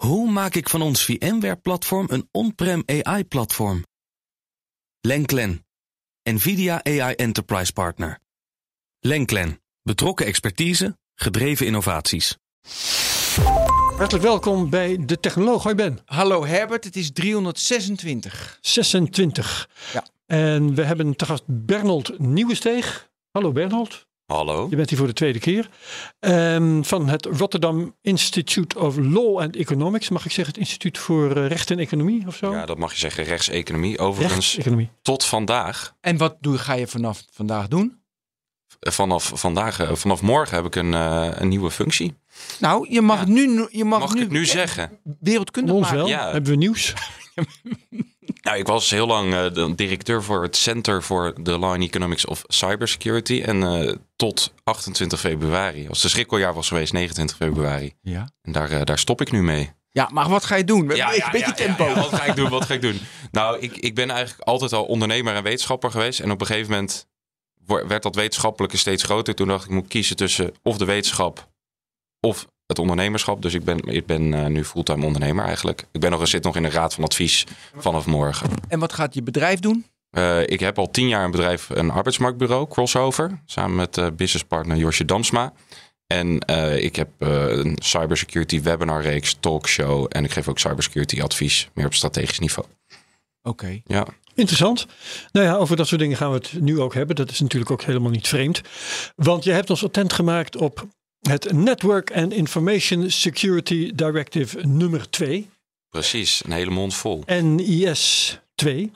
Hoe maak ik van ons VMware-platform een on-prem AI-platform? Lenklen, NVIDIA AI Enterprise Partner. Lenklen, betrokken expertise, gedreven innovaties. Hartelijk welkom bij De Technoloog. Hoi Ben. Hallo Herbert, het is 326. 26. Ja. En we hebben te gast Bernold Nieuwensteeg. Hallo Bernold. Hallo. Je bent hier voor de tweede keer. Ehm, van het Rotterdam Institute of Law and Economics. Mag ik zeggen het Instituut voor eh, Recht en Economie of zo? Ja, dat mag je zeggen. Rechtseconomie. Overigens, Rechtseconomie. tot vandaag. En wat doe, ga je vanaf vandaag doen? eh, Vanaf, vandaag, eh, vanaf morgen heb ik een, eh, een nieuwe functie. Nou, je mag Ja. nu, je mag Mag nu, ik het nu zeggen? Wereldkundig maken. wel. Ja. Hebben we nieuws? Nou, ik was heel lang eh, de directeur voor het Center for the Law and Economics of Cybersecurity. En eh, tot 28 februari. Als de schrikkeljaar was geweest, 29 februari. Ja. En daar, eh, daar stop ik nu mee. ja, maar wat ga je doen? Een Ja, beetje, ja, beetje ja, tempo. Wat ga ik doen? Wat ga ik doen? Nou, ik, ik ben eigenlijk altijd al ondernemer en wetenschapper geweest. En op een gegeven moment werd dat wetenschappelijke steeds groter. Toen dacht ik, ik moet kiezen tussen of de wetenschap of het ondernemerschap. Dus ik ben, ik ben eh, nu fulltime ondernemer eigenlijk. Ik ben nog, zit nog in de raad van advies vanaf morgen. En wat gaat je bedrijf doen? Eh, ik heb al tien jaar een bedrijf, een arbeidsmarktbureau, Crossover. Samen met eh businesspartner Josje Damsma. En eh, ik heb eh, een cybersecurity webinarreeks, talkshow. En ik geef ook cybersecurity advies, meer op strategisch niveau. Oké. Ja. Interessant. Nou ja, over dat soort dingen gaan we het nu ook hebben. Dat is natuurlijk ook helemaal niet vreemd. Want je hebt ons attent gemaakt op het Network and Information Security Directive nummer 2. Precies, een hele mond vol. NIS 2.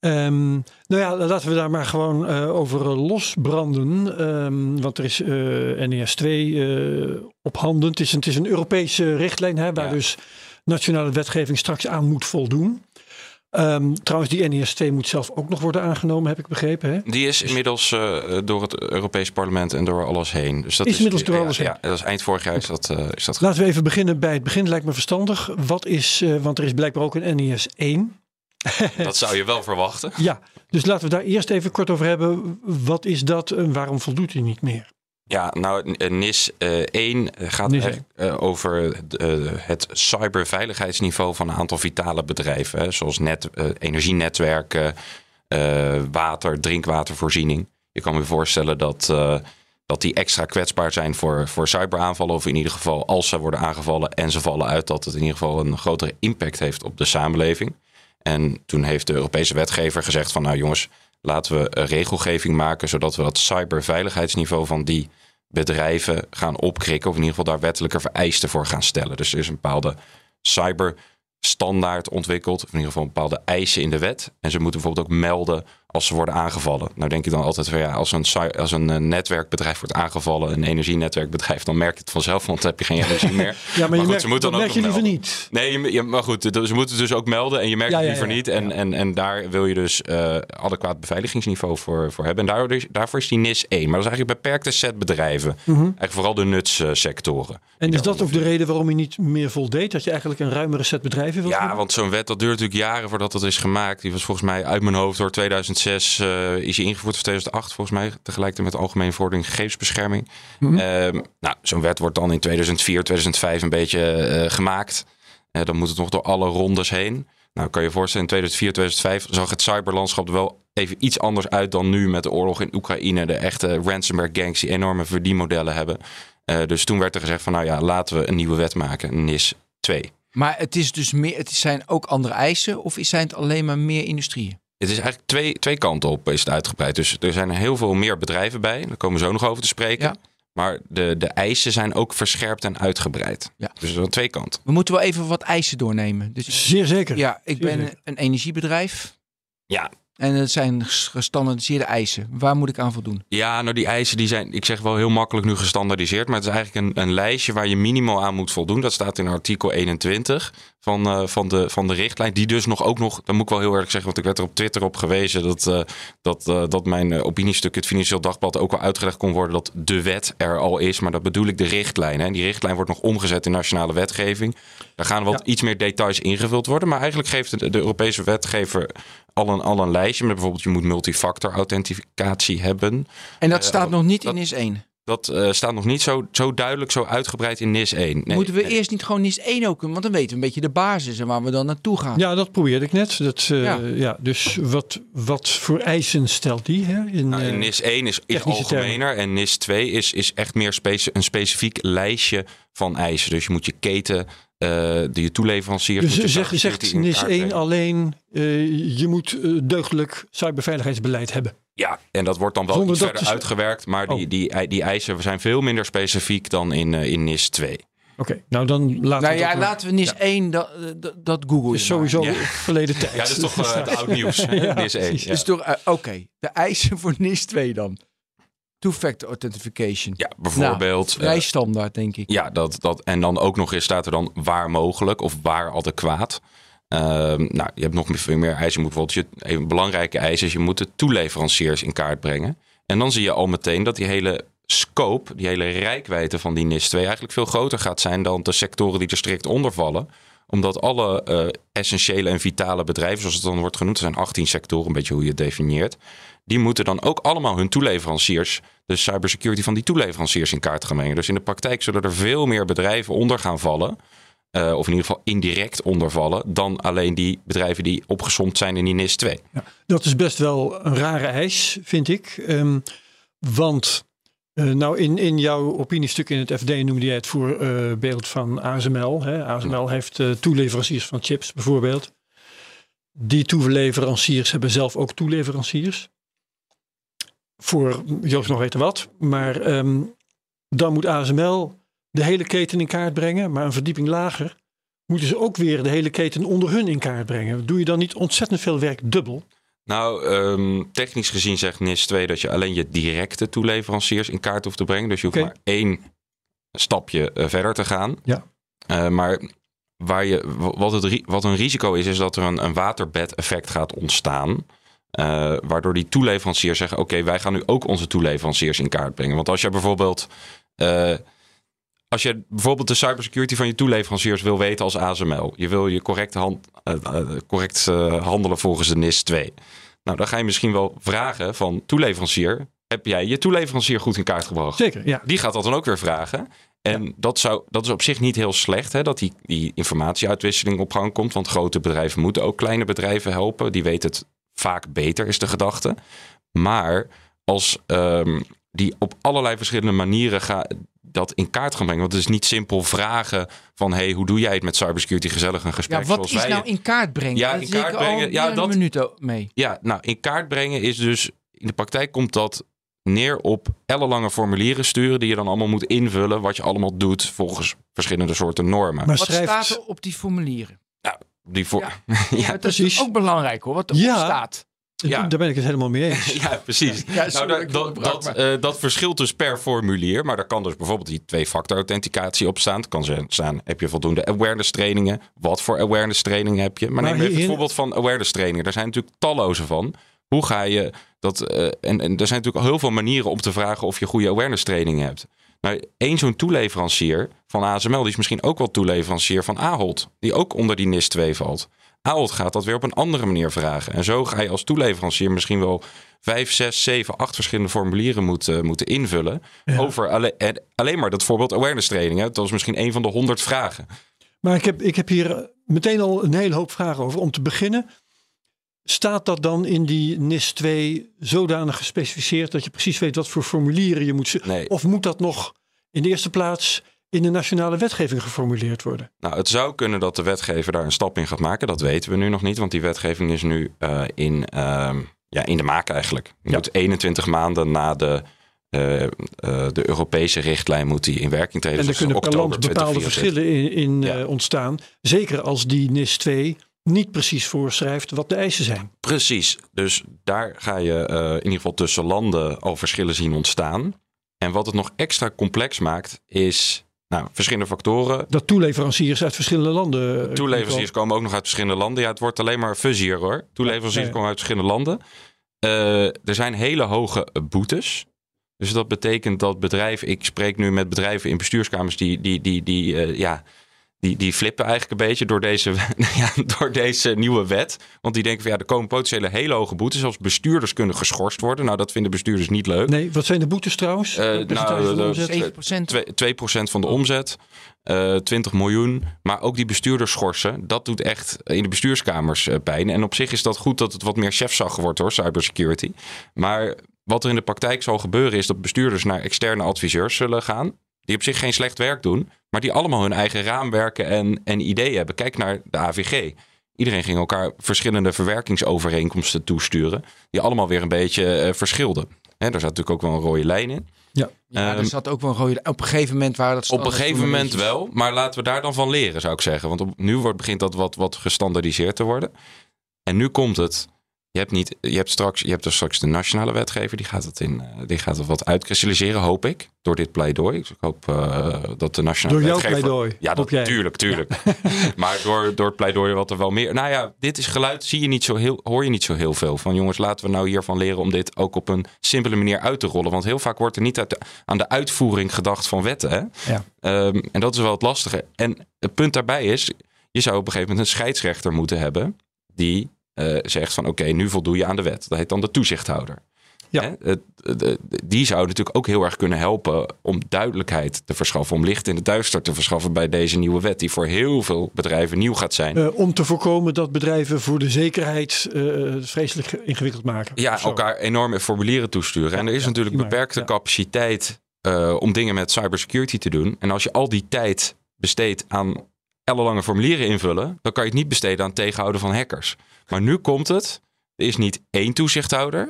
Ehm, nou ja, laten we daar maar gewoon eh, over eh, losbranden. Ehm, want er is eh, NIS 2 eh, op handen. Het is, een- het is een Europese richtlijn hè, waar Ja. dus nationale wetgeving straks aan moet voldoen. Ehm, trouwens, die NIS 2 moet zelf ook nog worden aangenomen, heb ik begrepen. Hè? Die is inmiddels eh, door het Europees Parlement en door alles heen. Dus dat Is inmiddels door ja, alles heen. Ja, dat is eind vorig jaar is dat, eh, is dat Laten we even beginnen bij het begin, lijkt me verstandig. Wat is, eh, want er is blijkbaar ook een NIS 1. Dat zou je wel verwachten. Ja, dus laten we daar eerst even kort over hebben. Wat is dat en waarom voldoet hij niet meer? Ja, nou, eh, NIS eh 1 gaat NIS eigenlijk, eh, over eh, het cyberveiligheidsniveau van een aantal vitale bedrijven. Hè, zoals net, energienetwerken, water, drinkwatervoorziening. Je kan me voorstellen dat, dat die extra kwetsbaar zijn voor, voor cyberaanvallen. Of in ieder geval als ze worden aangevallen en ze vallen uit, dat het in ieder geval een grotere impact heeft op de samenleving. En toen heeft de Europese wetgever gezegd van nou jongens, laten we een regelgeving maken zodat we dat cyberveiligheidsniveau van die bedrijven gaan opkrikken. Of in ieder geval daar wettelijke vereisten voor gaan stellen. Dus er is een bepaalde cyberstandaard ontwikkeld. Of in ieder geval bepaalde eisen in de wet. En ze moeten bijvoorbeeld ook melden als ze worden aangevallen. Nou denk ik dan altijd van ja, als een, als een eh, netwerkbedrijf wordt aangevallen, een energienetwerkbedrijf, dan merk je het vanzelf, want dan heb je geen energie meer. Ja, maar, je goed, merkt, ze moeten dan merk ook je nog liever melden. niet. Nee, je- je- maar goed, dus ze moeten het dus ook melden en je merkt Ja, het liever ja, niet. En, en, en daar wil je dus eh adequaat beveiligingsniveau voor, voor hebben. En daardoor, is- daarvoor is die NIS 1. Maar dat is eigenlijk een beperkte set bedrijven. Mhm. Eigenlijk vooral de nutssectoren. En is dat ook de reden waarom je niet meer voldeed? Dat je eigenlijk een ruimere set bedrijven wilt Ja, hebben? want zo'n wet dat duurt natuurlijk jaren voordat dat is gemaakt. Die was volgens mij uit mijn hoofd door 2006 eh, is die ingevoerd of 2008 volgens mij. Tegelijkertijd met de Algemene Vordering Gegevensbescherming. Mhm. Ehm, nou, zo'n wet wordt dan in 2004, 2005 een beetje eh, gemaakt. Eh, dan moet het nog door alle rondes heen. Nou, kan je je voorstellen, in 2004, 2005 zag het cyberlandschap er wel even iets anders uit dan nu met de oorlog in Oekraïne. De echte ransomware gangs die enorme verdienmodellen hebben. Dus toen werd er gezegd van nou ja, laten we een nieuwe wet maken, NIS 2. Maar het is dus meer, het zijn ook andere eisen of zijn het alleen maar meer industrieën? Het is eigenlijk twee, twee kanten op is het uitgebreid. Dus er zijn heel veel meer bedrijven bij. Daar komen we zo nog over te spreken. Ja. Maar de, de eisen zijn ook verscherpt en uitgebreid. Ja. Dus er zijn twee kanten. We moeten wel even wat eisen doornemen. Dus Zeer zeker. ja, ik Zeer ben zeker. een energiebedrijf. Ja. En het zijn gestandardiseerde eisen. Waar moet ik aan voldoen? Ja, nou die eisen die zijn, ik zeg wel heel makkelijk nu gestandardiseerd. Maar het is eigenlijk een, een lijstje waar je minimaal aan moet voldoen. Dat staat in artikel 21 van, eh, van, de, van de richtlijn. Die dus nog ook nog, dat moet ik wel heel eerlijk zeggen. Want ik werd er op Twitter op gewezen dat, eh, dat, eh, dat mijn opiniestuk, het Financieel Dagblad, ook wel uitgelegd kon worden dat de wet er al is. Maar dat bedoel ik de richtlijn. Hè. En die richtlijn wordt nog omgezet in nationale wetgeving. Daar gaan wat iets meer details ingevuld worden. Maar eigenlijk geeft de, de Europese wetgever al een, al een lijstje. Met bijvoorbeeld je moet multifactor authenticatie hebben. En dat staat nog niet dat- in is 1. Dat eh, staat nog niet zo, zo duidelijk, zo uitgebreid in NIS 1. Nee, Moeten we nee. eerst niet gewoon NIS 1 ook doen? Want dan weten we een beetje de basis en waar we dan naartoe gaan. Ja, dat probeerde ik net. Dat, eh, Ja. ja. dus wat, wat voor eisen stelt die? Hè? In, Nou, in eh, NIS 1 is, is algemener en NIS 2 is, is echt meer een specifiek lijstje van eisen. Dus je moet je keten, eh de je toeleveranciers... je dus zeg, cybersecurity zegt in NIS kaart 1 brengen. alleen, eh, je moet eh, deugdelijk cyberveiligheidsbeleid hebben. Ja, en dat wordt dan wel Zonder iets verder uitgewerkt. Maar die, Oh. die, die eisen zijn veel minder specifiek dan in, in NIS 2. Oké, nou dan laten nou we ja, dat maar- laten we NIS 1, dat, dat, Google is sowieso Ja. verleden tijd. Ja, dat is toch het oud nieuws. Ja, NIS 1. precies. Ja. Dus toch, eh, oké, de eisen voor NIS 2 dan. Two-factor authentication. Ja, bijvoorbeeld. eh, Vrij standaard, denk ik. Ja, dat, dat, en dan ook nog eens staat er dan waar mogelijk of waar adequaat. Ehm, nou, je hebt nog veel meer eisen. Je moet bijvoorbeeld je, een belangrijke eis is, je moet de toeleveranciers in kaart brengen. En dan zie je al meteen dat die hele scope, die hele rijkwijde van die NIS 2 eigenlijk veel groter gaat zijn dan de sectoren die er strikt onder vallen. Omdat alle eh, essentiële en vitale bedrijven, zoals het dan wordt genoemd, er zijn 18 sectoren, een beetje hoe je het definieert. Die moeten dan ook allemaal hun toeleveranciers, de cybersecurity van die toeleveranciers in kaart gaan. Dus in de praktijk zullen er veel meer bedrijven onder gaan vallen. eh, of in ieder geval indirect ondervallen. dan alleen die bedrijven die opgesomd zijn in die NIS 2. Dat is best wel een rare eis, vind ik. Ehm, want eh, nou in, in jouw opiniestuk in het FD noemde jij het voorbeeld van ASML. Hè? ASML heeft eh, toeleveranciers van chips bijvoorbeeld. Die toeleveranciers hebben zelf ook toeleveranciers. Voor Joost nog weten wat. Maar ehm, dan moet ASML de hele keten in kaart brengen. Maar een verdieping lager moeten ze ook weer de hele keten onder hun in kaart brengen. Doe je dan niet ontzettend veel werk dubbel? Nou, ehm, technisch gezien zegt NIS 2 dat je alleen je directe toeleveranciers in kaart hoeft te brengen. Dus je hoeft maar één stapje eh, verder te gaan. Ja. Eh, maar waar je, wat, het, wat een risico is, is dat er een, een waterbed-effect gaat ontstaan. Eh, waardoor die toeleveranciers zeggen: Oké, wij gaan nu ook onze toeleveranciers in kaart brengen. Want als je bijvoorbeeld. eh, als je bijvoorbeeld de cybersecurity van je toeleveranciers wil weten als ASML, je wil je correct, hand, eh, correct handelen volgens de NIS 2. Nou, dan ga je misschien wel vragen van toeleverancier, heb jij je toeleverancier goed in kaart gebracht? Zeker, ja. Die gaat dat dan ook weer vragen. En dat, zou, dat is op zich niet heel slecht, hè, dat die, die informatieuitwisseling op gang komt. Want grote bedrijven moeten ook kleine bedrijven helpen. Die weten het vaak beter, is de gedachte. Maar als ehm, die op allerlei verschillende manieren ga, dat in kaart gaan brengen. Want het is niet simpel vragen van... hey, hoe doe jij het met cybersecurity? Gezellig een gesprek Ja, wat zoals is wij nou in kaart brengen? Ja, Daar in kaart al brengen. Ja, dat- een minuut mee. Ja, nou, in kaart brengen is dus... In de praktijk komt dat neer op ellenlange formulieren sturen... die je dan allemaal moet invullen... wat je allemaal doet volgens verschillende soorten normen. Maar Wat schrijft, staat er op die formulieren? Die voor... Ja. Ja, Ja, dat precies. is ook belangrijk hoor, wat erop Ja. staat. Ja. daar ben ik het helemaal mee eens. Ja, precies. Ja, nou, dat, dat, eh, dat verschilt dus per formulier. Maar daar kan dus bijvoorbeeld die twee-factor authenticatie op staan. Het kan zijn- staan, heb je voldoende awareness trainingen? Wat voor awareness trainingen heb je? Maar, Maar neem even het voorbeeld van awareness trainingen. Daar zijn natuurlijk talloze van. Hoe ga je dat... eh, en, en er zijn natuurlijk heel veel manieren om te vragen of je goede awareness trainingen hebt. Nou, één zo'n toeleverancier van ASML, die is misschien ook wel toeleverancier van Ahold. Die ook onder die NIS 2 valt. Ahold gaat dat weer op een andere manier vragen. En zo ga je als toeleverancier misschien wel vijf, zes, zeven, acht verschillende formulieren moeten, moeten invullen. Ja. Over alle, en alleen maar dat voorbeeld awareness training. Hè. Dat was misschien een van de honderd vragen. Maar ik heb, ik heb hier meteen al een hele hoop vragen over. Om te beginnen, staat dat dan in die NIS 2 zodanig gespecificeerd dat je precies weet wat voor formulieren je moet... Nee. Of moet dat nog in de eerste plaats in de nationale wetgeving geformuleerd worden? Nou, het zou kunnen dat de wetgever daar een stap in gaat maken. Dat weten we nu nog niet, want die wetgeving is nu eh, in, ehm, ja, in de maak eigenlijk. Je Ja. moet 21 maanden na de, eh, eh, de Europese richtlijn moet die in werking treden. En er Dus kunnen per land bepaalde 2024. verschillen in, in Ja. ontstaan. Zeker als die NIS 2 niet precies voorschrijft wat de eisen zijn. Precies. Dus daar ga je eh, in ieder geval tussen landen al verschillen zien ontstaan. En wat het nog extra complex maakt, is nou, verschillende factoren. Dat toeleveranciers uit verschillende landen... eh, Toeleveranciers komen ook nog uit verschillende landen. Ja, het wordt alleen maar fuzzier hoor. Toeleveranciers Ja, ja. komen uit verschillende landen. Eh, er zijn hele hoge boetes. Dus dat betekent dat bedrijven, ik spreek nu met bedrijven in bestuurskamers die, die, die, die, ja, die, die flippen eigenlijk een beetje door deze, ja, door deze nieuwe wet. Want die denken van ja, er komen potentiële hele hoge boetes. Zelfs bestuurders kunnen geschorst worden. Nou, dat vinden bestuurders niet leuk. Nee, wat zijn de boetes trouwens? Eh, percentage nou, van de de- omzet? 7%. Twee- 2% van de omzet, eh 20 miljoen. Maar ook die bestuurders schorsen, dat doet echt in de bestuurskamers eh, pijn. En op zich is dat goed dat het wat meer chefzag wordt hoor, cybersecurity. Maar wat er in de praktijk zal gebeuren is dat bestuurders naar externe adviseurs zullen gaan. Die op zich geen slecht werk doen, maar die allemaal hun eigen raamwerken en, en ideeën hebben. Kijk naar de AVG. Iedereen ging elkaar verschillende verwerkingsovereenkomsten toesturen. Die allemaal weer een beetje eh, verschilden. Hè, daar zat natuurlijk ook wel een rode lijn in. Ja. Ja, er Ehm, zat ook wel een rode... Op een gegeven moment waren dat... op een gegeven moment wel, maar laten we daar dan van leren, zou ik zeggen. Want op, nu wordt, begint dat wat, wat gestandardiseerd te worden. En nu komt het. Je hebt, niet, je hebt, straks, je hebt dus straks de nationale wetgever, die gaat het, in, eh, die gaat het wat uitkristalliseren, hoop ik, door dit pleidooi. Ik hoop eh, dat de nationale Door jouw wetgever... pleidooi, Ja, dat, jij. tuurlijk, tuurlijk. maar door, door het pleidooi wat er wel meer... Nou ja, dit is geluid, zie je niet zo heel, hoor je niet zo heel veel van. Jongens, laten we nou hiervan leren om dit ook op een simpele manier uit te rollen. Want heel vaak wordt er niet uit de- aan de uitvoering gedacht van wetten. Hè? Ja. Ehm, en dat is wel het lastige. En het punt daarbij is, je zou op een gegeven moment een scheidsrechter moeten hebben die eh, zegt van oké, nu voldoe je aan de wet. Dat heet dan de toezichthouder. Ja. Hè? Die zou natuurlijk ook heel erg kunnen helpen om duidelijkheid te verschaffen, om licht in het duister te verschaffen bij deze nieuwe wet, die voor heel veel bedrijven nieuw gaat zijn. Eh, om te voorkomen dat bedrijven voor de zekerheid eh, vreselijk ingewikkeld maken. Ja, elkaar enorme formulieren toesturen. en er is ja, natuurlijk beperkte Ja. capaciteit om dingen met cybersecurity te doen. En als je al die tijd besteedt aan ellenlange formulieren invullen, dan kan je het niet besteden aan het tegenhouden van hackers. Maar nu komt het. Er is niet één toezichthouder,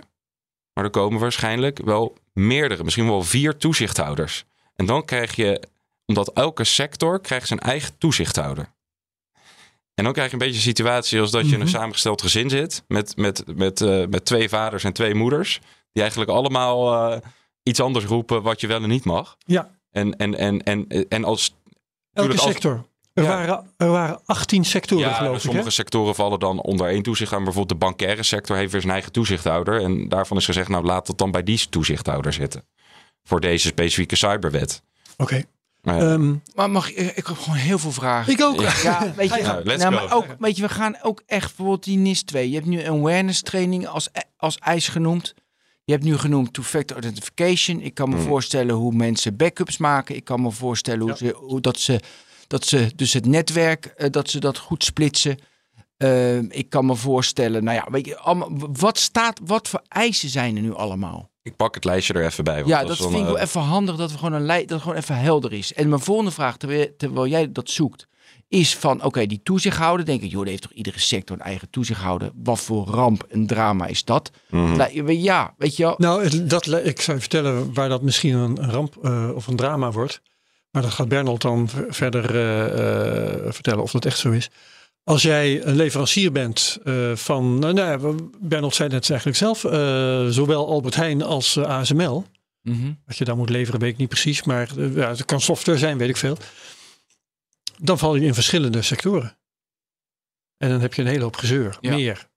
maar er komen waarschijnlijk wel meerdere, misschien wel vier toezichthouders. En dan krijg je, omdat elke sector krijgt zijn eigen toezichthouder. En dan krijg je een beetje een situatie als dat je in een Mhm. samengesteld gezin zit met, met, met, eh, met twee vaders en twee moeders. Die eigenlijk allemaal eh, iets anders roepen wat je wel en niet mag. Ja. En, en, en, en, en als Elke Tuurlijk, als- sector. Er, Ja. waren, er waren 18 sectoren, ja, geloof ik. sommige hè? sectoren vallen dan onder één toezichthouder. Bijvoorbeeld de bankaire sector heeft weer zijn eigen toezichthouder. En daarvan is gezegd, nou laat het dan bij die toezichthouder zitten. Voor deze specifieke cyberwet. Oké. Nou ja. Ehm, Maar mag ik, ik heb gewoon heel veel vragen. ik ook. Ja, weet je, Ja, let's nou, go. maar ook, weet je, we gaan ook echt bijvoorbeeld die NIS 2. Je hebt nu een awareness training als, als eis genoemd. Je hebt nu genoemd two-factor authentication. Ik kan me Hmm. voorstellen hoe mensen backups maken. Ik kan me voorstellen hoe ze, hoe dat ze, dat ze dus het netwerk, eh, dat ze dat goed splitsen. Eh, ik kan me voorstellen, nou ja, weet je, allemaal, wat staat, wat voor eisen zijn er nu allemaal? Ik pak het lijstje er even bij. want Ja, is dat vind ik wel eh, even handig dat we gewoon een lei- dat het gewoon even helder is. En mijn volgende vraag, terwijl, terwijl jij dat zoekt, is van oké, die toezichthouder, denk ik, joh, er heeft toch iedere sector een eigen toezichthouder. Wat voor ramp en drama is dat? mhm. Nou, Ja, weet je wel. Nou, dat, ik zou je vertellen waar dat misschien een, een ramp eh, of een drama wordt. Maar dat gaat Bernold dan ver- verder eh, eh, vertellen of dat echt zo is. Als jij een leverancier bent eh, van, nou, nou, ja, zei het eigenlijk zelf, zowel Albert Heijn als ASML. Mhm. Wat je dan moet leveren, weet ik niet precies. Maar ja, het kan software zijn, weet ik veel. Dan val je in verschillende sectoren. En dan heb je een hele hoop gezeur. Ja. Meer.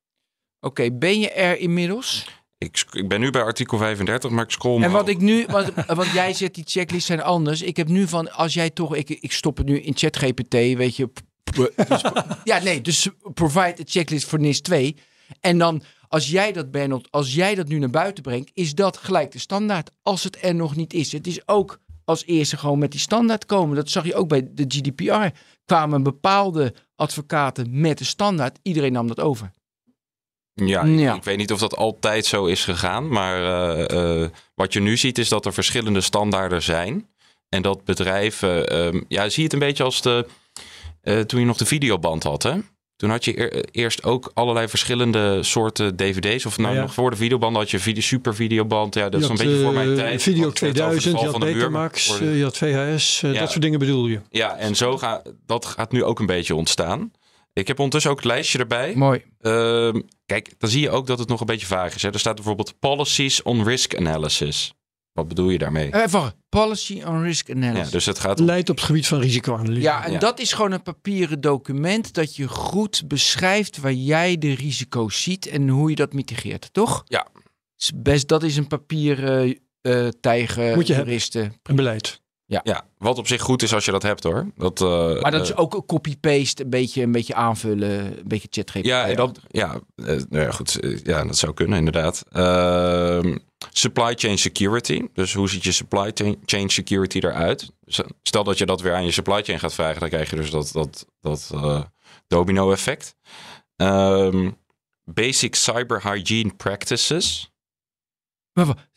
Oké, ben je er inmiddels? Ik, ik ben nu bij artikel 35, maar ik scroll En wat ik nu, want, want jij zegt die checklists zijn anders. Ik heb nu van, als jij toch, ik, ik stop het nu in ChatGPT, weet je. dus- ja, nee, dus provide a checklist voor NIS 2. En dan, als jij dat, Bernard, als jij dat nu naar buiten brengt, is dat gelijk de standaard. Als het er nog niet is. Het is ook als eerste gewoon met die standaard komen. Dat zag je ook bij de GDPR. Kwamen bepaalde advocaten met de standaard. Iedereen nam dat over. Ja, ik, Ja. ik weet niet of dat altijd zo is gegaan. Maar eh, eh, wat je nu ziet is dat er verschillende standaarden zijn. En dat bedrijven... ehm, ja, zie je het een beetje als de... eh, toen je nog de videoband had, hè? Toen had je eer- eerst ook allerlei verschillende soorten dvd's. Of nou, Ja, ja. nog voor de videoband had je video, super videoband. Ja, dat is een had, beetje voor mijn tijd. Video Want het over de 2000, val je had Betamax, worden- je had VHS. Ja. Dat soort dingen bedoel je. Ja, en zo gaat dat gaat nu ook een beetje ontstaan. Ik heb ondertussen ook het lijstje erbij. Mooi. Ehm, kijk, dan zie je ook dat het nog een beetje vaag is. Hè? Er staat bijvoorbeeld policies on risk analysis. Wat bedoel je daarmee? Eh, Even, policy on risk analysis. Ja, dus het gaat om... Leidt op het gebied van risicoanalyse. Ja, en Ja. dat is gewoon een papieren document dat je goed beschrijft waar jij de risico's ziet en hoe je dat mitigeert, toch? Ja. Is Best, dat is een papieren eh tijger, Moet je hebben. juristen. Een beleid. Ja, wat op zich goed is als je dat hebt hoor. Dat, eh, Maar dat is eh, ook een copy-paste, een beetje, een beetje aanvullen, een beetje ChatGPT. Ja, dat, ja, eh, nou ja, goed. Ja, dat zou kunnen, inderdaad. Ehm, supply chain security. Dus hoe ziet je supply chain- security eruit? Stel dat je dat weer aan je supply chain gaat vragen, dan krijg je dus dat, dat, dat eh, domino-effect. Ehm, basic cyber hygiene practices. Maar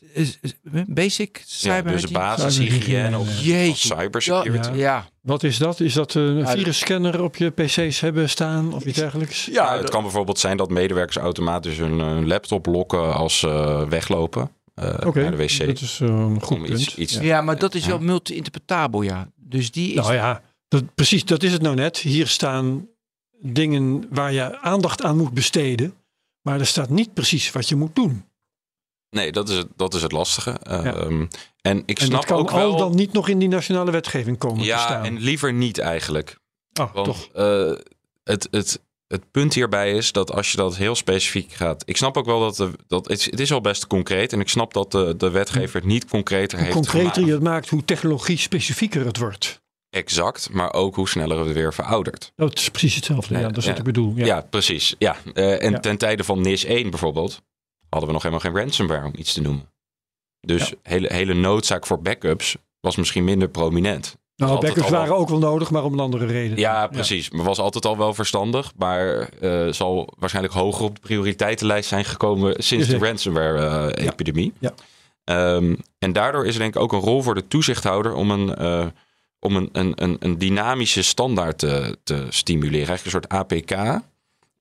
Basic Ja, cyber dus basishygiëne of, cybersecurity. Ja. Wat is dat? Is dat een virusscanner op je pc's hebben staan of iets dergelijks? Ja, het kan bijvoorbeeld zijn dat medewerkers automatisch hun laptop lokken als ze weglopen eh, Oké, naar de wc. dat is eh, een goed punt. iets- iets- Ja. Ja, maar dat is Ja. wel multi-interpretabel, ja. Dus die is... Nou ja, dat, precies, dat is het nou net. Hier staan dingen waar je aandacht aan moet besteden. Maar er staat niet precies wat je moet doen. Nee, dat is het, dat is het lastige. Ja. Ehm, en ik En snap kan ook wel... al dan niet nog in die nationale wetgeving komen te ja, staan. en liever niet eigenlijk. oh, Want toch. eh, het, het, het punt hierbij is dat als je dat heel specifiek gaat... Ik snap ook wel dat, de, dat het, is- het is al best concreet. En ik snap dat de, de wetgever het niet concreter Hoe heeft concreter gemaakt. je het maakt, hoe technologie specifieker het wordt. Exact, maar ook hoe sneller het weer veroudert. Dat is precies hetzelfde. Ja, dat is ja. wat ik bedoel. Ja. Ja, precies. Ja. Eh, en ten tijde van NIS 1 bijvoorbeeld... hadden we nog helemaal geen ransomware om iets te noemen. Dus Ja. hele, hele noodzaak voor backups was misschien minder prominent. Nou, backups wel- waren ook wel nodig, maar om een andere reden. Ja, precies. Maar was altijd al wel verstandig. Maar eh, zal waarschijnlijk hoger op de prioriteitenlijst zijn gekomen sinds de ransomware-epidemie. Ja. Ehm, en daardoor is er denk ik ook een rol voor de toezichthouder om een, eh, om een, een, een, een dynamische standaard te, te stimuleren. Eigenlijk een soort APK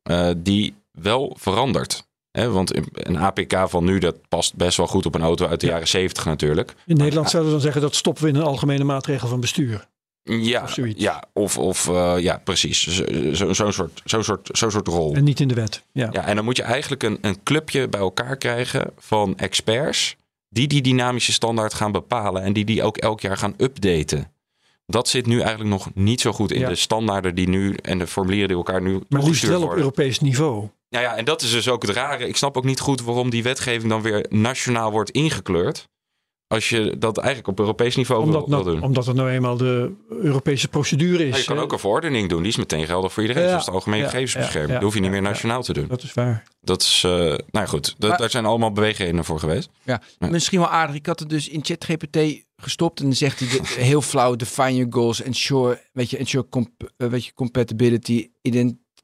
eh, die wel verandert. Want een APK van nu, dat past best wel goed op een auto uit de Ja. jaren 70 natuurlijk. In Nederland zouden we dan zeggen dat stoppen we in een algemene maatregel van bestuur. Ja, Of zoiets. ja of, of eh, ja, precies. Zo- zo- Zo'n soort, zo'n soort, zo'n soort rol. En niet in de wet. Ja. Ja, en dan moet je eigenlijk een, een clubje bij elkaar krijgen van experts die die dynamische standaard gaan bepalen en die die ook elk jaar gaan updaten. Dat zit nu eigenlijk nog niet zo goed in Ja. de standaarden die nu en de formulieren die elkaar nu Maar liefst wel op. Europees niveau. Nou ja, en dat is dus ook het rare. Ik snap ook niet goed waarom die wetgeving dan weer nationaal wordt ingekleurd. Als je dat eigenlijk op Europees niveau wil, Omdat, wil nou, doen. omdat het nou eenmaal de Europese procedure is. Maar je kan hè. ook een verordening doen. Die is meteen geldig voor iedereen. Ja, Zoals de algemene ja, gegevensbescherming. ja, ja, dat hoef je niet meer ja, nationaal te doen. Dat is waar. Dat is, eh, nou ja, goed. Dat, Maar- daar zijn allemaal beweegredenen voor geweest. Ja, Ja. misschien wel aardig. Ik had het dus in ChatGPT gestopt en dan zegt hij de- heel flauw: define your goals, ensure, weet je, ensure comp, eh, weet je, compatibility,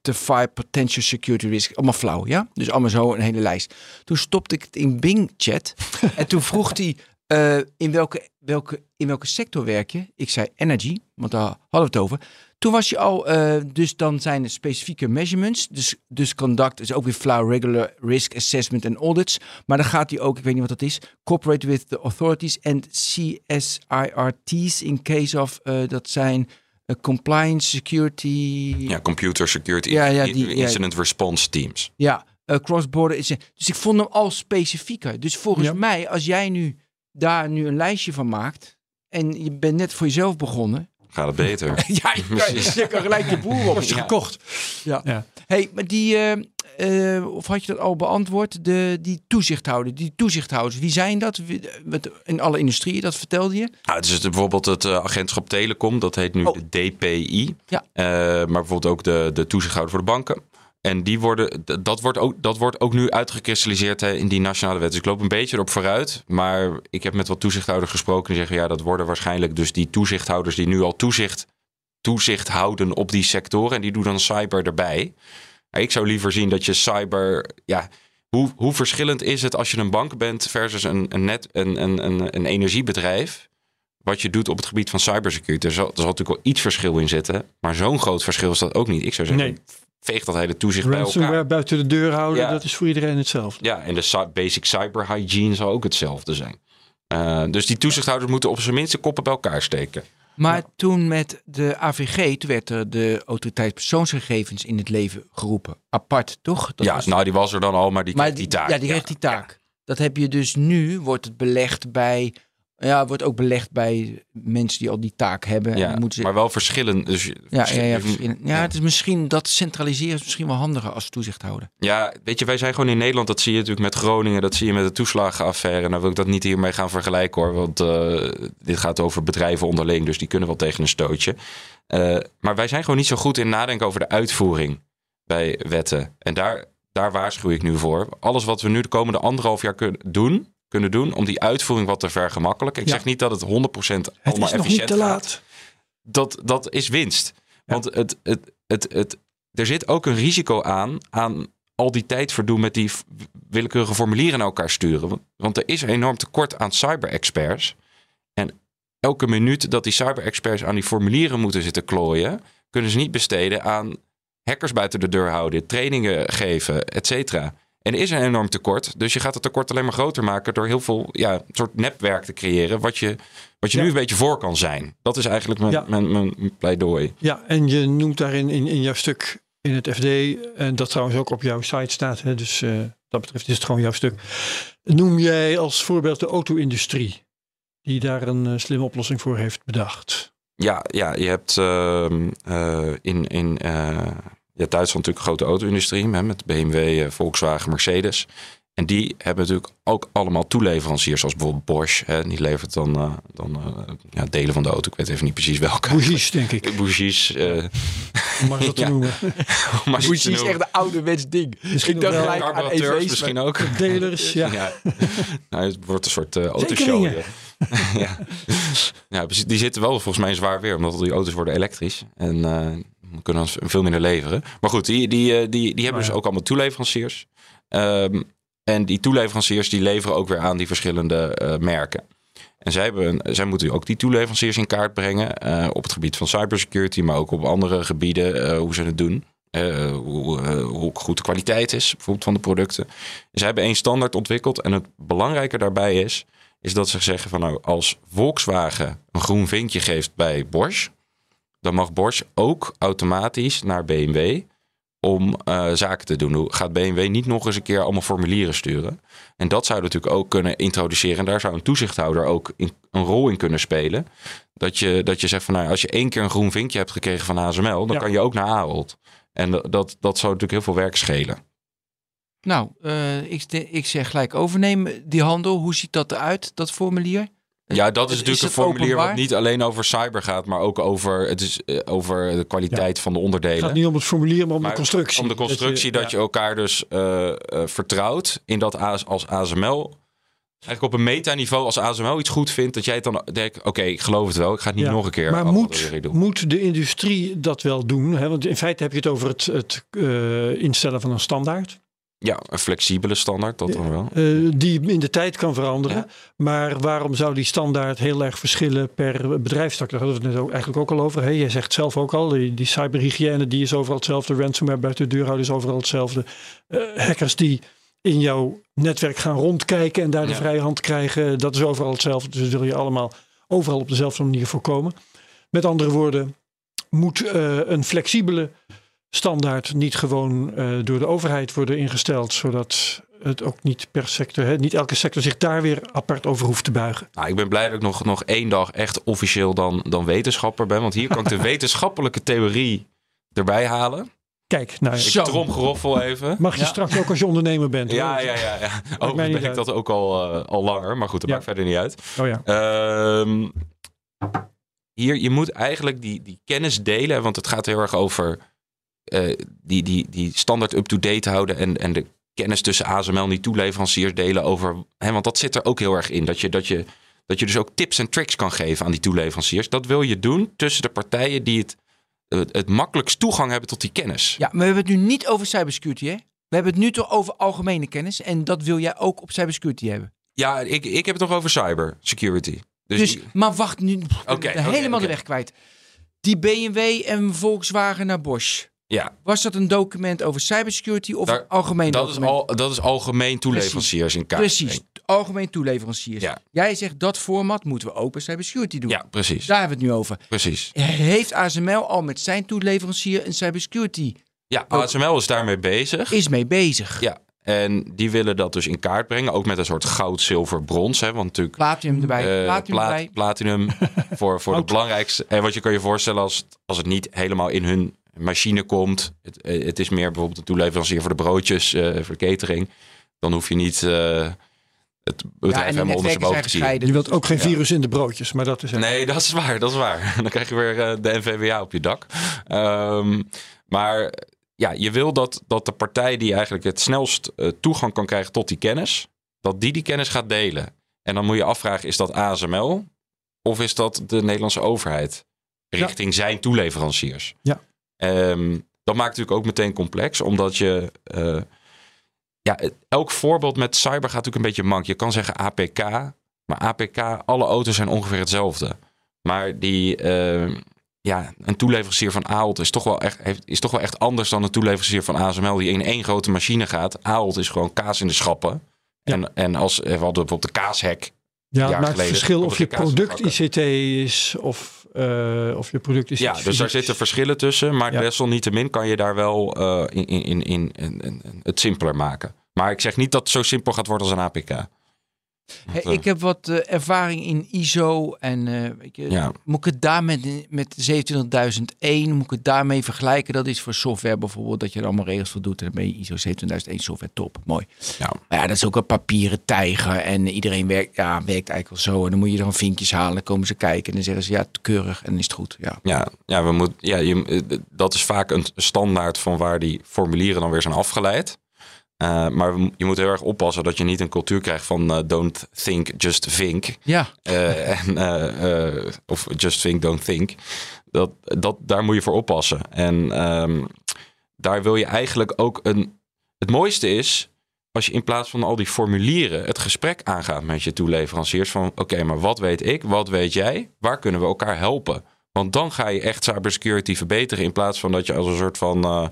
identify potential security risk. Allemaal flauw, ja? Dus allemaal zo een hele lijst. Toen stopte ik het in Bing Chat en toen vroeg hij eh, in welke, welke, in welke sector werk je? Ik zei energy, want daar hadden we het over. Toen was je al, eh, dus dan zijn er specifieke measurements. Dus, dus conduct is ook weer flauw, regular risk assessment en audits. Maar dan gaat hij ook, ik weet niet wat dat is, cooperate with the authorities and CSIRT's in case of, eh, dat zijn compliance, security, Ja, computer security Ja, ja, die- ja. incident response teams. ja, eh, cross-border. is- Dus ik vond hem al specifieker. Dus volgens Ja. mij, als jij nu daar nu een lijstje van maakt en je bent net voor jezelf begonnen. Gaat het beter? ja, je kan, je kan gelijk je boer op. Je Ja. gekocht. Ja. Ja. Hey, maar die, eh, eh, of had je dat al beantwoord? De, die toezichthouder, die toezichthouders, wie zijn dat? Wie- Met, in alle industrieën, dat vertelde je? Nou, het is het- bijvoorbeeld het eh, agentschap Telecom. Dat heet nu Oh. de DPI. Ja. Eh, maar bijvoorbeeld ook de, de toezichthouder voor de banken. En die worden, dat, wordt ook, dat wordt ook nu uitgekristalliseerd hè, in die nationale wet. Dus ik loop een beetje erop vooruit. Maar ik heb met wat toezichthouders gesproken. Die zeggen ja, dat worden waarschijnlijk dus die toezichthouders die nu al toezicht, toezicht houden op die sectoren. En die doen dan cyber erbij. Ik zou liever zien dat je cyber. Ja, hoe, hoe verschillend is het als je een bank bent versus een, een, net, een, een, een, een energiebedrijf? Wat je doet op het gebied van cybersecurity. Er zal, er zal natuurlijk wel iets verschil in zitten. Maar zo'n groot verschil is dat ook niet. Ik zou zeggen, Nee. veeg dat hele toezicht bij elkaar. Ransomware buiten de deur houden, Ja. dat is voor iedereen hetzelfde. Ja, en de basic cyber hygiene zal ook hetzelfde zijn. Eh, dus die toezichthouders moeten op zijn minst de koppen bij elkaar steken. Maar toen met de AVG, toen werd er de autoriteit persoonsgegevens in het leven geroepen. Apart, toch? Dat ja, was- nou die was er dan al, maar die maar kreeg die taak. Ja, die kreeg die taak. Dat heb je dus nu, wordt het belegd bij Ja, wordt ook belegd bij mensen die al die taak hebben. en Ja, dan moeten ze, maar wel verschillend. Dus ja, ja, ja, verschillen. ja, het is misschien dat centraliseren is misschien wel handiger als toezichthouder. Ja, weet je, wij zijn gewoon in Nederland. Dat zie je natuurlijk met Groningen. Dat zie je met de toeslagenaffaire. Nou wil ik dat niet hiermee gaan vergelijken hoor. Want eh, dit gaat over bedrijven onderling. Dus die kunnen wel tegen een stootje. Eh, maar wij zijn gewoon niet zo goed in nadenken over de uitvoering bij wetten. En daar, daar waarschuw ik nu voor. Alles wat we nu de komende anderhalf jaar kunnen doen, kunnen doen om die uitvoering wat te vergemakkelijken. Ik Ja. zeg niet dat het 100% Het allemaal is nog efficiënt te gaat laat. dat, dat is winst. Want het, het, het, het, er zit ook een risico aan, aan al die tijd verdoen met die willekeurige formulieren naar elkaar sturen. Want, want er is een enorm tekort aan cyber-experts. En elke minuut dat die cyber-experts aan die formulieren moeten zitten klooien, kunnen ze niet besteden aan hackers buiten de deur houden, trainingen geven, et cetera. En er is een enorm tekort. Dus je gaat het tekort alleen maar groter maken door heel veel ja, soort netwerk te creëren. Wat je, wat je Ja. nu een beetje voor kan zijn. Dat is eigenlijk mijn, Ja. mijn, mijn pleidooi. Ja, en je noemt daarin in, in jouw stuk in het FD, en dat trouwens ook op jouw site staat, hè, dus eh, dat betreft is het gewoon jouw stuk. Noem jij als voorbeeld de auto-industrie, die daar een eh, slimme oplossing voor heeft bedacht? Ja, ja je hebt ehm, eh, in, in eh, ja, Duitsland natuurlijk een grote auto-industrie hè, met BMW, eh, Volkswagen, Mercedes. En die hebben natuurlijk ook allemaal toeleveranciers, zoals bijvoorbeeld Bosch. Hè, die levert dan, eh, dan eh, ja, delen van de auto. Ik weet even niet precies welke. Bougies, denk ik, Bougies. eh om maar zo te Ja. noemen. maar Bougie is echt een ouderwets ding. Misschien Ik dacht gelijk aan EV's. misschien ook. Delers, ja. Ja. Nou, het wordt een soort autoshow. Ja. ja. die zitten wel volgens mij in zwaar weer, omdat al die auto's worden elektrisch. En eh, kunnen ons veel minder leveren. Maar goed, die, die, eh, die, die hebben Oh dus ook allemaal toeleveranciers. Ehm, en die toeleveranciers die leveren ook weer aan die verschillende eh, merken. En zij, hebben, een- zij moeten ook die toeleveranciers in kaart brengen. eh, op het gebied van cybersecurity, maar ook op andere gebieden. hoe ze het doen. Hoe, hoe goed de kwaliteit is, bijvoorbeeld van de producten. Ze hebben één standaard ontwikkeld. En het belangrijke daarbij is, is dat ze zeggen van nou, als Volkswagen een groen vinkje geeft bij Bosch, dan mag Bosch ook automatisch naar BMW om eh, zaken te doen. Hoe Gaat BMW niet nog eens een keer allemaal formulieren sturen? En dat zou natuurlijk ook kunnen introduceren. En daar zou een toezichthouder ook in, een rol in kunnen spelen. Dat je, dat je zegt van nou, als je één keer een groen vinkje hebt gekregen van ASML, dan Ja. kan je ook naar Ahold. En dat, dat, dat zou natuurlijk heel veel werk schelen. Nou, eh, ik, ik zeg gelijk overnemen die handel. Hoe ziet dat eruit, dat formulier? Ja, dat is Is natuurlijk een het formulier wat niet alleen over cyber gaat, maar ook over, het is, eh, over de kwaliteit van de Het onderdelen. gaat niet om het formulier, maar om Maar de constructie. Om de constructie, dat je, elkaar dus eh, eh, vertrouwt in dat AS als ASML. Eigenlijk op een metaniveau, als ASML iets goed vindt, dat jij het dan denkt: oké, ik geloof het wel, ik ga het niet Ja, nog een keer. Maar moet, moet de industrie dat wel doen? Hè? Want in feite heb je het over het, het instellen van een standaard. Ja, een flexibele standaard, dat dan wel. eh, die in de tijd kan veranderen. Ja. Maar waarom zou die standaard heel erg verschillen per bedrijfstak? Daar hadden we het net ook, eigenlijk ook al over. Hè? Jij zegt zelf ook al, die, die cyberhygiëne die is overal hetzelfde. Ransomware buiten de deur houden is overal hetzelfde. Eh, hackers die in jouw netwerk gaan rondkijken en daar de Ja. vrije hand krijgen, dat is overal hetzelfde. Dus dat wil je allemaal overal op dezelfde manier voorkomen. Met andere woorden, moet eh, een flexibele standaard niet gewoon eh, door de overheid worden ingesteld, zodat het ook niet per sector, hè, niet elke sector zich daar weer apart over hoeft te buigen. Nou, ik ben blij dat ik nog, nog één dag echt officieel dan, dan wetenschapper ben. Want hier kan ik de wetenschappelijke theorie erbij halen. Kijk, nou, Ik Zo. tromgeroffel even. mag je Ja. straks ook als je ondernemer bent. hoor. Ja, ja, ja. ja. Overigens niet ben ik uit. dat ook al, eh, al langer. Maar goed, dat Ja. maakt verder niet uit. Oh ja. Ehm, hier, je moet eigenlijk die, die kennis delen, want het gaat heel erg over eh, die, die, die standaard up-to-date houden en, en de kennis tussen ASML en die toeleveranciers delen over. Hè, want dat zit er ook heel erg in. Dat je, dat, je, dat je dus ook tips en tricks kan geven aan die toeleveranciers. Dat wil je doen tussen de partijen die het, het, het makkelijkst toegang hebben tot die kennis. Ja, maar we hebben het nu niet over cybersecurity, hè? We hebben het nu toch over algemene kennis. En dat wil jij ook op cybersecurity hebben. Ja, ik, ik heb het nog over cyber security. Dus, Dus, maar wacht nu. Oké, helemaal de weg kwijt. Die BMW en Volkswagen naar Bosch. Ja, Was dat een document over cybersecurity of Daar- een algemeen dat is, al, dat is algemeen toeleveranciers in kaart. Precies, algemeen toeleveranciers. Ja. Jij zegt dat format moeten we ook bij cybersecurity doen. Ja, precies. Daar hebben we het nu over. Precies. Heeft ASML al met zijn toeleverancier een cybersecurity Ja, ASML is daarmee bezig. is mee bezig? Ja, En die willen dat dus in kaart brengen. Ook met een soort goud, zilver, brons. Hè, want natuurlijk Platinum erbij. eh, Platinum pla- erbij. platinum voor, voor het belangrijkste. En wat je kan je voorstellen als, als het niet helemaal in hun machine komt. Het, het is meer bijvoorbeeld een toeleverancier voor de broodjes, eh, voor de catering. Dan hoef je niet eh, het bedrijf helemaal netwerken zijn ondersteboven te zien. Je wilt ook geen virus in de broodjes, maar dat is het. Nee, dat is waar, dat is waar. Dan krijg je weer eh, de NVWA op je dak. Ehm, maar ja, je wil dat, dat de partij die eigenlijk het snelst toegang kan krijgen tot die kennis, dat die die kennis gaat delen. En dan moet je afvragen, is dat ASML of is dat de Nederlandse overheid richting zijn toeleveranciers? Ja. Ehm, dat maakt natuurlijk ook meteen complex, omdat je... eh, ja, het- elk voorbeeld met cyber gaat natuurlijk een beetje mank. Je kan zeggen APK, maar APK, alle auto's zijn ongeveer hetzelfde. Maar die, eh, ja, een toeleverancier van Ahold is toch, wel echt, heeft, is toch wel echt anders dan een toeleverancier van ASML die in één grote machine gaat. Ahold is gewoon kaas in de schappen. Ja. En, en als we hadden bijvoorbeeld de kaashek. Ja, het maakt geleden verschil of het je product. ICT is of, eh, of je product is Ja, dus daar zitten verschillen tussen. Maar Ja. desalniettemin kan je daar wel eh, in, in, in, in, in- in- het simpeler maken. Maar ik zeg niet dat het zo simpel gaat worden als een APK. Hey, eh, ik heb wat eh, ervaring in ISO en eh, weet je, Ja. moet ik het daar met, met 27001, moet ik het daarmee vergelijken? Dat is voor software bijvoorbeeld, dat je er allemaal regels voor doet en dan ben je ISO 27001 software top, mooi. Ja. Maar ja, dat is ook een papieren tijger en iedereen werkt, ja, werkt eigenlijk wel zo en dan moet je dan vinkjes halen, dan komen ze kijken en dan zeggen ze ja, keurig en dan is het goed. Ja. Ja, ja, we moet, ja je, dat is vaak een standaard van waar die formulieren dan weer zijn afgeleid. Eh, maar je moet heel erg oppassen dat je niet een cultuur krijgt van eh, don't think, just think. Ja, Eh, en, of just think, don't think. Dat, dat, daar moet je voor oppassen. En ehm, daar wil je eigenlijk ook een... Het mooiste is als je in plaats van al die formulieren het gesprek aangaat met je toeleveranciers. Van oké, maar wat weet ik? Wat weet jij? Waar kunnen we elkaar helpen? Want dan ga je echt cybersecurity verbeteren. In plaats van dat je als een soort van...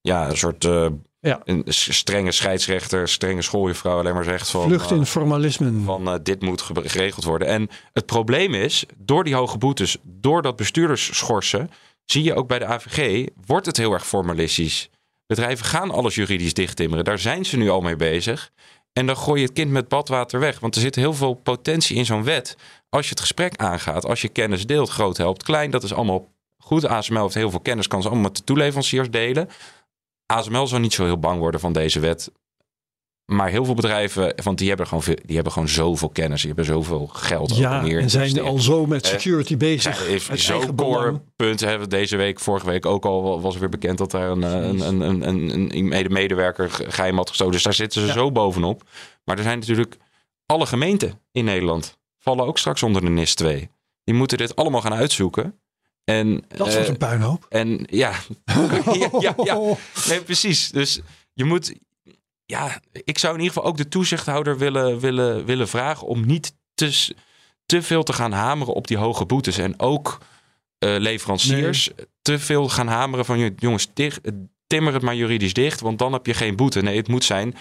ja, een soort... eh, Ja. een strenge scheidsrechter, strenge schooljuffrouw alleen maar zegt van... Vlucht eh, in formalisme. van eh, dit moet ge- geregeld worden. En het probleem is, door die hoge boetes, door dat bestuurders schorsen, zie je ook bij de AVG, wordt het heel erg formalistisch. Bedrijven gaan alles juridisch dichttimmeren. Daar zijn ze nu al mee bezig. En dan gooi je het kind met badwater weg. Want er zit heel veel potentie in zo'n wet. Als je het gesprek aangaat, als je kennis deelt, groot helpt klein, dat is allemaal goed. ASML heeft heel veel kennis, kan ze allemaal met de toeleveranciers delen. ASML zou niet zo heel bang worden van deze wet. Maar heel veel bedrijven, want die hebben gewoon, veel, die hebben gewoon zoveel kennis. Die hebben zoveel geld. ja, om hier en zijn al zo met Eh, security bezig. Zo'n eigen core belang. punt hebben we deze week, vorige week ook al was weer bekend dat daar een, eh, een, een, een, een, een mede- medewerker ge- geheim had gestolen. Dus daar zitten ze Ja. zo bovenop. Maar er zijn natuurlijk alle gemeenten in Nederland vallen ook straks onder de NIS 2. Die moeten dit allemaal gaan uitzoeken. En, Dat eh, wordt een puinhoop. en ja, ja, ja, ja. Nee, precies. Dus je moet. Ja, ik zou in ieder geval ook de toezichthouder willen, willen, willen vragen om niet te, te veel te gaan hameren op die hoge boetes. En ook eh, leveranciers te veel gaan hameren van jongens, dicht, timmer het maar juridisch dicht, want dan heb je geen boete. Nee, het moet zijn.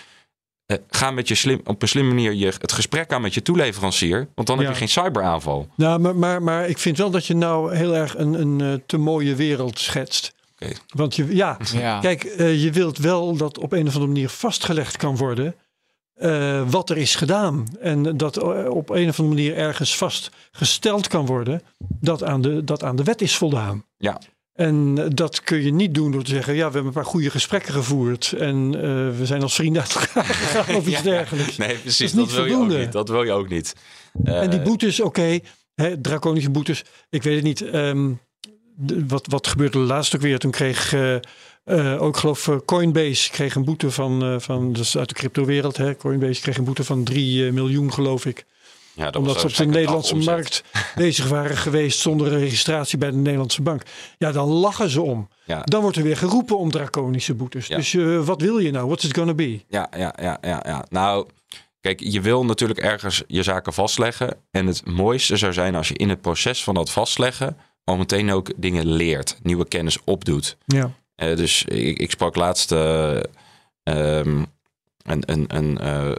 Eh, ga met je slim, op een slimme manier je, het gesprek aan met je toeleverancier. Want dan Ja. heb je geen cyberaanval. Nou, maar, maar, maar ik vind wel dat je nou heel erg een, een eh, te mooie wereld schetst. Oké. Want je, ja, ja. kijk, eh, je wilt wel dat op een of andere manier vastgelegd kan worden eh, wat er is gedaan. En dat op een of andere manier ergens vastgesteld kan worden dat aan de, dat aan de wet is voldaan. Ja. En eh, dat kun je niet doen door te zeggen, ja, we hebben een paar goede gesprekken gevoerd en eh, we zijn als vrienden uit elkaar gegaan of iets Ja. dergelijks. Nee, precies. Dat is Dat, niet wil je ook voldoende. niet. Dat wil je ook niet. En die Eh, boetes, oké, hè, draconische boetes, ik weet het niet. ehm, de- wat, wat gebeurde laatst ook weer? Toen kreeg ook, geloof ik, Coinbase kreeg een boete van, eh, van dat is uit de cryptowereld. Hè? Coinbase kreeg een boete van 3 miljoen, geloof ik. Ja, dat omdat ze op de Nederlandse markt bezig waren geweest zonder een registratie bij de Nederlandse bank. Ja, dan lachen ze om. Ja. Dan wordt er weer geroepen om draconische boetes. Ja. Dus eh, wat wil je nou? What's it gonna be? Ja, ja, ja, ja, ja. Nou, kijk, je wil natuurlijk ergens je zaken vastleggen. En het mooiste zou zijn als je in het proces van dat vastleggen al meteen ook dingen leert, nieuwe kennis opdoet. Ja. Eh, dus ik, ik sprak laatst eh, ehm, een, een, een, eh,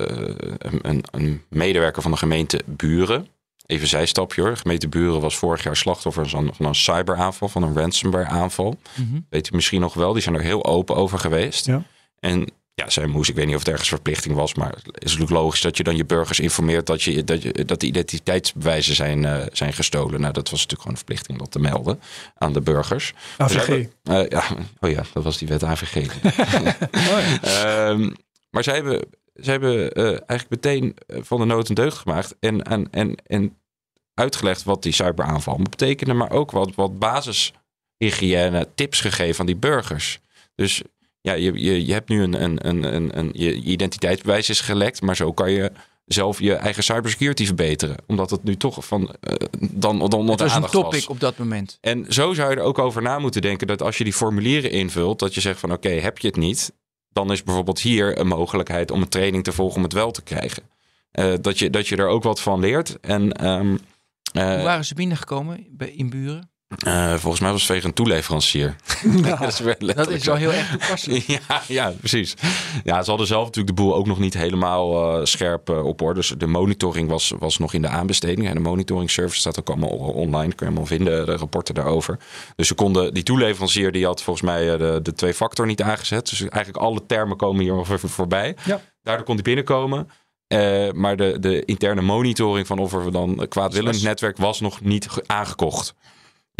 een, een, medewerker van de gemeente Buren. Even zijstapje hoor. De gemeente Buren was vorig jaar slachtoffer van, van een cyberaanval, van een ransomware aanval. Mhm. Weet u misschien nog wel, die zijn er heel open over geweest. Ja. En ja, zij moest. Ik weet niet of het ergens verplichting was, maar het is natuurlijk logisch dat je dan je burgers informeert dat, je, dat, je, dat de identiteitsbewijzen zijn, uh, zijn gestolen. Nou, dat was natuurlijk gewoon een verplichting om dat te melden aan de burgers. AVG. Dus hebben, uh, ja, oh ja, dat was die wet AVG. oh ja. um, maar zij hebben, zij hebben uh, eigenlijk meteen van de nood een deugd gemaakt en, en, en, en uitgelegd wat die cyberaanval betekende, maar ook wat, wat basishygiëne tips gegeven aan die burgers. Dus ja, je, je, je hebt nu een, een, een, een, een je identiteitsbewijs is gelekt, maar zo kan je zelf je eigen cybersecurity verbeteren. Omdat het nu toch van uh, dan, dan onder was een topic was. op dat moment. En zo zou je er ook over na moeten denken dat als je die formulieren invult, dat je zegt van oké, heb je het niet, dan is bijvoorbeeld hier een mogelijkheid om een training te volgen om het wel te krijgen. Uh, dat, je, dat je er ook wat van leert. En, um, uh, Hoe waren ze binnengekomen in Buren? Uh, volgens mij was het tegen een toeleverancier. Ja, dat, is dat is wel heel erg toepasselijk. ja, ja, precies. Ja, ze hadden zelf natuurlijk de boel ook nog niet helemaal uh, scherp uh, op orde. Dus de monitoring was, was nog in de aanbesteding. En de monitoring service staat ook allemaal online. Kun je allemaal vinden, de rapporten daarover. Dus ze konden, die toeleverancier die had volgens mij de, de twee-factor niet aangezet. Dus eigenlijk alle termen komen hier nog even voorbij. Ja. Daardoor kon die binnenkomen. Uh, maar de, de interne monitoring van of er dan kwaadwillend netwerk was nog niet aangekocht.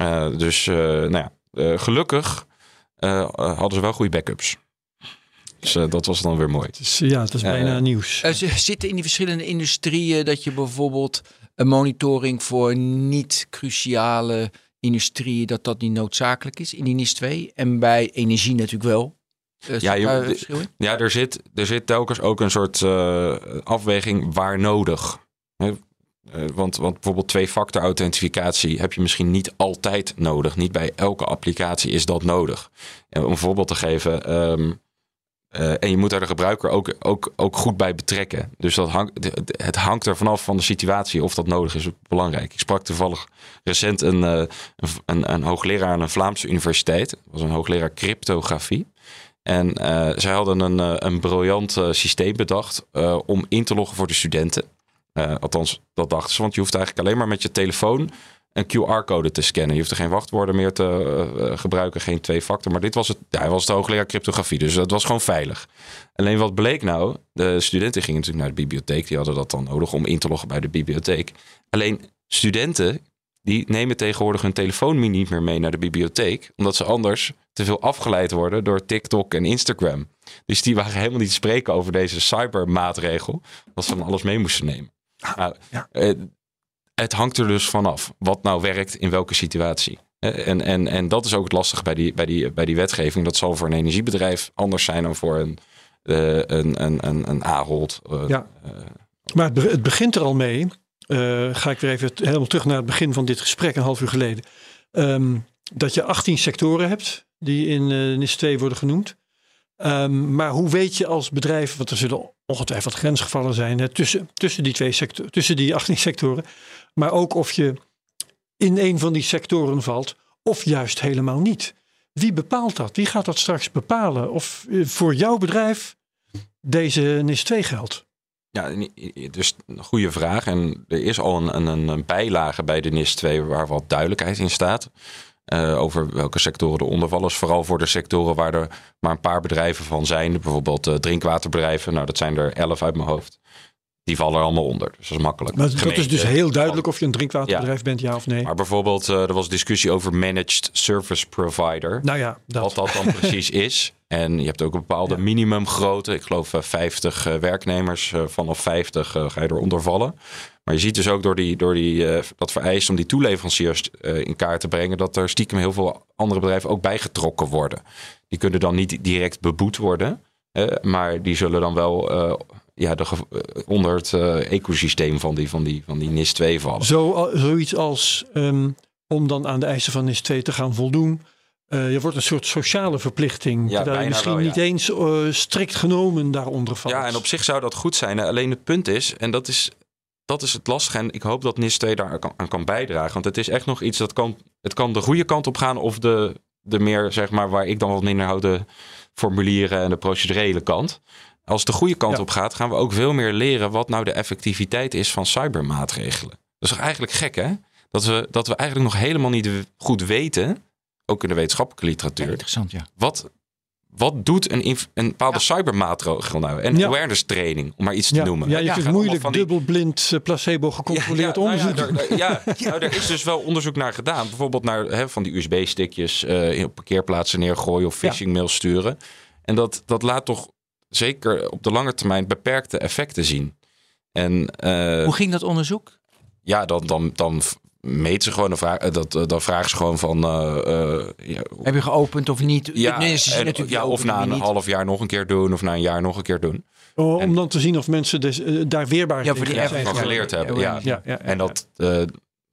Uh, dus uh, nou ja, uh, gelukkig hadden ze wel goede backups. Dus dat was dan weer mooi. Dus, ja, het is bijna nieuws. ze zitten in die verschillende industrieën dat je bijvoorbeeld een monitoring voor niet cruciale industrieën, dat dat niet noodzakelijk is in die NIS 2. En bij energie natuurlijk wel. Uh, ja, je, ja er, zit, er zit telkens ook een soort uh, afweging waar nodig. Uh, want, want bijvoorbeeld twee-factor authentificatie heb je misschien niet altijd nodig. Niet bij elke applicatie is dat nodig. En om een voorbeeld te geven. Um, en je moet daar de gebruiker ook, ook, ook goed bij betrekken. Dus dat het hangt er vanaf van de situatie of dat nodig is. Belangrijk. Ik sprak toevallig recent een, een, een, een hoogleraar aan een Vlaamse universiteit. Dat was een hoogleraar cryptografie. En uh, zij hadden een, een briljant systeem bedacht om in te loggen voor de studenten. Uh, althans, dat dachten ze. Want je hoeft eigenlijk alleen maar met je telefoon een QR-code te scannen. Je hoeft er geen wachtwoorden meer te uh, gebruiken, geen twee-factor. Maar dit was het. Ja, hij was de hoogleraar cryptografie, dus dat was gewoon veilig. Alleen wat bleek nou? De studenten gingen natuurlijk naar de bibliotheek. Die hadden dat dan nodig om in te loggen bij de bibliotheek. Alleen studenten die nemen tegenwoordig hun telefoon niet meer mee naar de bibliotheek, omdat ze anders te veel afgeleid worden door TikTok en Instagram. Dus die waren helemaal niet te spreken over deze cybermaatregel, dat ze dan alles mee moesten nemen. Nou, ja. uh, het hangt er dus vanaf wat nou werkt in welke situatie. En, en, en dat is ook het lastige bij die, bij, die, bij die wetgeving. Dat zal voor een energiebedrijf anders zijn dan voor een, uh, een, een, een, een Ahold. Ja. maar het, het begint er al mee. Uh, ga ik weer even helemaal terug naar het begin van dit gesprek, een half uur geleden. Um, dat je 18 sectoren hebt die in uh, NIS 2 worden genoemd. Um, maar hoe weet je als bedrijf, want er zullen ongetwijfeld grensgevallen zijn hè, tussen, tussen, die twee tussen die 18 sectoren, maar ook of je in een van die sectoren valt of juist helemaal niet. Wie bepaalt dat? Wie gaat dat straks bepalen? Of uh, voor jouw bedrijf deze NIS 2 geldt? Ja, dus een goede vraag. En er is al een, een, een bijlage bij de NIS 2 waar wat duidelijkheid in staat. Uh, over welke sectoren eronder vallen. Dus vooral voor de sectoren waar er maar een paar bedrijven van zijn. Bijvoorbeeld uh, drinkwaterbedrijven. Nou, dat zijn er elf uit mijn hoofd. Die vallen er allemaal onder. Dus dat is makkelijk. Maar dat is dus heel duidelijk of je een drinkwaterbedrijf ja. bent, ja of nee. Maar bijvoorbeeld, uh, er was discussie over managed service provider. Nou ja, dat. Wat dat dan precies is. En je hebt ook een bepaalde ja. minimumgrootte. Ik geloof uh, 50 uh, werknemers. Uh, vanaf 50 ga je eronder vallen. Maar je ziet dus ook door, die, door die, dat vereist om die toeleveranciers in kaart te brengen, dat er stiekem heel veel andere bedrijven ook bijgetrokken worden. Die kunnen dan niet direct beboet worden, maar die zullen dan wel ja, de, onder het ecosysteem van die, van, die, van die NIS 2 vallen. Zo, zoiets als um, om dan aan de eisen van NIS 2 te gaan voldoen. Uh, je wordt een soort sociale verplichting. Ja, je misschien wel, ja. niet eens uh, strikt genomen daaronder valt. Ja, en op zich zou dat goed zijn. Alleen het punt is, en dat is dat is het lastige. En ik hoop dat NIS 2 daar aan kan bijdragen. Want het is echt nog iets dat kan. Het kan de goede kant op gaan. Of de, de meer, zeg maar, waar ik dan wat minder hou. De formulieren en de procedurele kant. Als het de goede kant Ja. op gaat, gaan we ook veel meer leren wat nou de effectiviteit is van cybermaatregelen. Dat is toch eigenlijk gek, hè? Dat we, dat we eigenlijk nog helemaal niet goed weten, ook in de wetenschappelijke Ja, literatuur, interessant, ja. wat, wat doet een, een bepaalde cybermaatregel nou? En awareness training, om maar iets te noemen. ja, je kunt moeilijk die- dubbelblind eh, placebo gecontroleerd ja, nou onderzoek ja, daar- ja, nou, er is dus wel onderzoek naar gedaan. Bijvoorbeeld naar hè, van die USB-stickjes eh op parkeerplaatsen neergooien of phishing mails sturen. En dat, dat laat toch zeker op de lange termijn beperkte effecten zien. En eh, Hoe ging dat onderzoek? ja, dan, dan, dan meet ze gewoon, een vraag, eh, dat, eh, dan vragen ze gewoon van... eh, eh, ja, Heb je geopend of niet? ja, nee, ze zien en- natuurlijk ja, of na en een niet. half jaar nog een keer doen, of na een jaar nog een keer doen. Oh, En- om dan te zien of mensen dus, daar weerbaar Ja, voor die zijn. geleerd hebben, ja. Ja, ja, ja, En dat eh,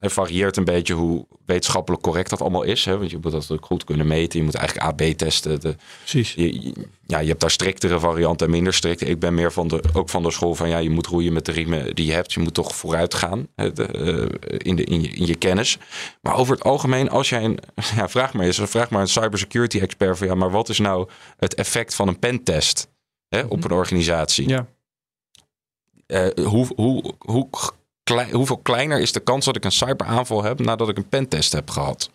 het varieert een beetje hoe wetenschappelijk correct dat allemaal is. Hè? Want je moet dat ook goed kunnen meten. Je moet eigenlijk AB testen. De, precies. je, ja, je hebt daar striktere varianten en minder strikte. Ik ben meer van de, ook van de school van ja, je moet roeien met de riemen die je hebt. Je moet toch vooruit gaan hè, de, eh, in, de, in, je, in je kennis. Maar over het algemeen, als jij een. Ja, vraag maar eens, vraag maar een cybersecurity expert van ja, maar wat is nou het effect van een pentest hè, op een organisatie? Ja. Eh, hoe, hoe, hoe klei- hoeveel kleiner is de kans dat ik een cyberaanval heb nadat ik een pentest heb gehad?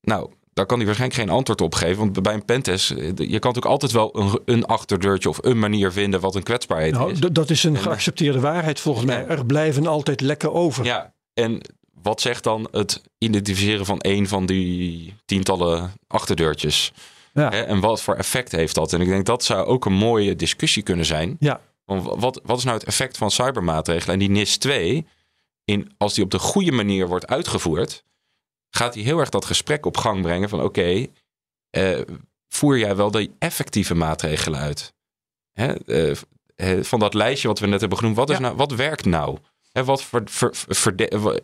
Nou, daar kan hij waarschijnlijk geen antwoord op geven. Want bij een pentest, eh, je kan natuurlijk altijd wel een, een achterdeurtje of een manier vinden wat een kwetsbaarheid Nou, is. dat is een En- geaccepteerde waarheid volgens mij. Er blijven altijd lekken over. Ja, en wat zegt dan het identificeren van één van die tientallen achterdeurtjes? Ja. En wat voor effect heeft dat? En ik denk dat zou ook een mooie discussie kunnen zijn. Ja. Want wat, wat is nou het effect van cybermaatregelen? En die NIS 2, in, als die op de goede manier wordt uitgevoerd, gaat die heel erg dat gesprek op gang brengen van oké, eh, voer jij wel de effectieve maatregelen uit? Hè, eh, eh, van dat lijstje wat we net hebben genoemd, wat, is Ja. nou, wat werkt nou? Hè, wat ver,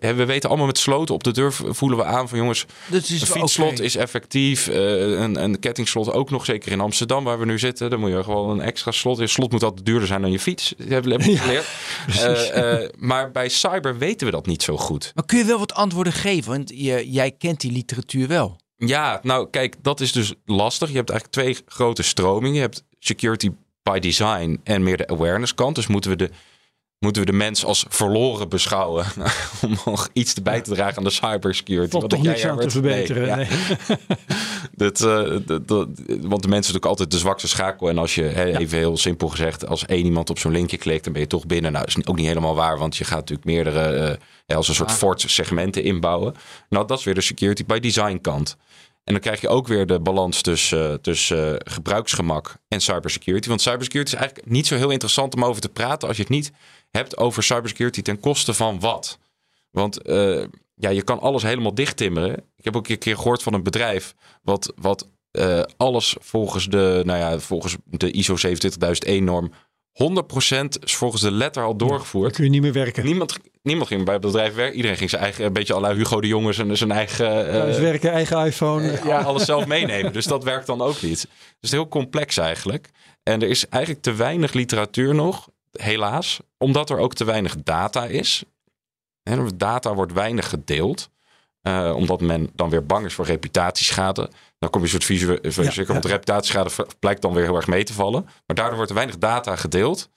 we- weten allemaal met sloten op de deur voelen we aan van jongens, Dat is een fietsslot is effectief. eh, een, een kettingslot ook nog, zeker in Amsterdam waar we nu zitten. Dan moet je gewoon een extra slot. Je slot moet altijd duurder zijn dan je fiets. Dat we Ja, geleerd. Eh, eh, maar bij cyber weten we dat niet zo goed. Maar kun je wel wat antwoorden geven? Want je, jij kent die literatuur wel. Ja, nou kijk, dat is dus lastig. Je hebt eigenlijk twee grote stromingen. Je hebt security by design en meer de awareness kant. Dus moeten we de, moeten we de mens als verloren beschouwen om nog iets te bij te dragen aan de cybersecurity. Valt toch niks aan te? Nee, verbeteren. ja. nee. Dat, eh, dat, dat- want de mensen natuurlijk altijd de zwakste schakel. En als je, even heel simpel gezegd, als één iemand op zo'n linkje klikt, dan ben je toch binnen. Nou, dat is ook niet helemaal waar, want je gaat natuurlijk meerdere, eh, als een soort Ah. fort segmenten inbouwen. Nou, dat is weer de security by design kant. En dan krijg je ook weer de balans tussen, eh, tussen gebruiksgemak en cybersecurity. Want cybersecurity is eigenlijk niet zo heel interessant om over te praten als je het niet hebt over cybersecurity ten koste van wat. Want eh, ja, je kan alles helemaal dichttimmeren. Ik heb ook een keer gehoord van een bedrijf wat, wat eh, alles volgens de, nou ja, volgens de ISO 27001-norm 100% is volgens de letter al Dan doorgevoerd. kun je niet meer werken. Niemand, niemand ging bij het bedrijf werken. Iedereen ging zijn eigen, een beetje alle Hugo de Jongens en zijn eigen... Thuis werken, eigen iPhone. ja, alles zelf meenemen. Dus dat werkt dan ook niet. Dus het is heel complex eigenlijk. En er is eigenlijk te weinig literatuur nog, helaas. Omdat er ook te weinig data is. En data wordt weinig gedeeld. eh, omdat men dan weer bang is voor reputatieschade. Dan kom je een soort visuele... ja. Want de reputatieschade blijkt dan weer heel erg mee te vallen. Maar daardoor wordt er weinig data gedeeld.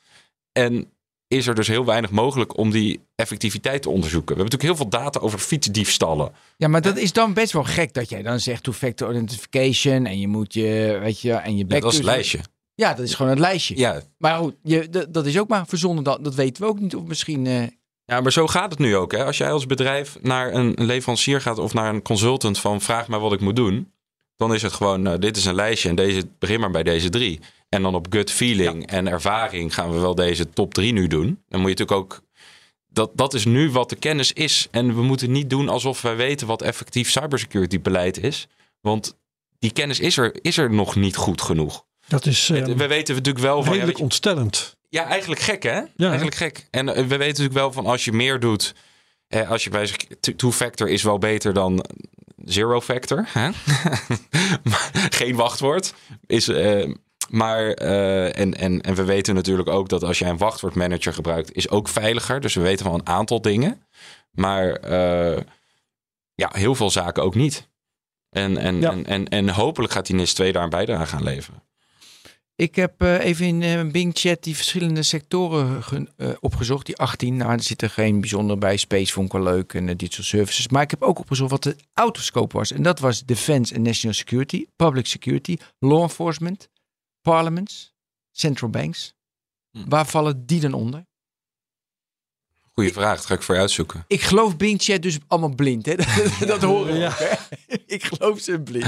En is er dus heel weinig mogelijk om die effectiviteit te onderzoeken. We hebben natuurlijk heel veel data over fietsdiefstallen. Ja, maar dat is dan best wel gek dat jij dan zegt two-factor identification en je moet je, weet je, en je Ja, dat is het lijstje. Ja, dat is gewoon het lijstje. Ja, Maar goed, je, dat, is ook maar verzonnen. Dat, dat weten we ook niet. Of misschien. eh, Ja, maar zo gaat het nu ook. Hè? Als jij als bedrijf naar een leverancier gaat of naar een consultant van vraag mij wat ik moet doen. Dan is het gewoon, nou, dit is een lijstje en deze, begin maar bij deze drie. En dan op gut feeling en ervaring gaan we wel deze top drie nu doen. Dan moet je natuurlijk ook, dat, dat is nu wat de kennis is. En we moeten niet doen alsof wij weten wat effectief cybersecurity beleid is. Want die kennis is er, is er nog niet goed genoeg. Dat is eh, we weten natuurlijk wel van, ja, redelijk je- ontstellend. ja, eigenlijk gek hè? Eigenlijk gek. En eh, we weten natuurlijk wel van als je meer doet. Eh, als je bij zich two-factor is wel beter dan zero factor. Hè? Geen wachtwoord. Is, eh, maar, eh, en, en, en we weten natuurlijk ook dat als jij een wachtwoordmanager gebruikt, is ook veiliger. Dus we weten van een aantal dingen. Maar ja, heel veel zaken ook niet. En, en, Ja. en, en, en hopelijk gaat die NIS 2 daar een bijdrage aan leveren. Ik heb eh, even in eh, Bing Chat die verschillende sectoren eh, opgezocht. Die 18, nou er zit er geen bijzonder bij. Space vond ik wel leuk en digital services. Maar ik heb ook opgezocht wat de autoscope was. En dat was Defense and National Security, Public Security, Law Enforcement, parliaments, central banks. Hm. Waar vallen die dan onder? Goeie vraag, dat ga ik voor je uitzoeken. Ik geloof Bing Chat dus allemaal blind. Hè? Dat, dat horen we Ja. ook? Ik geloof ze blind.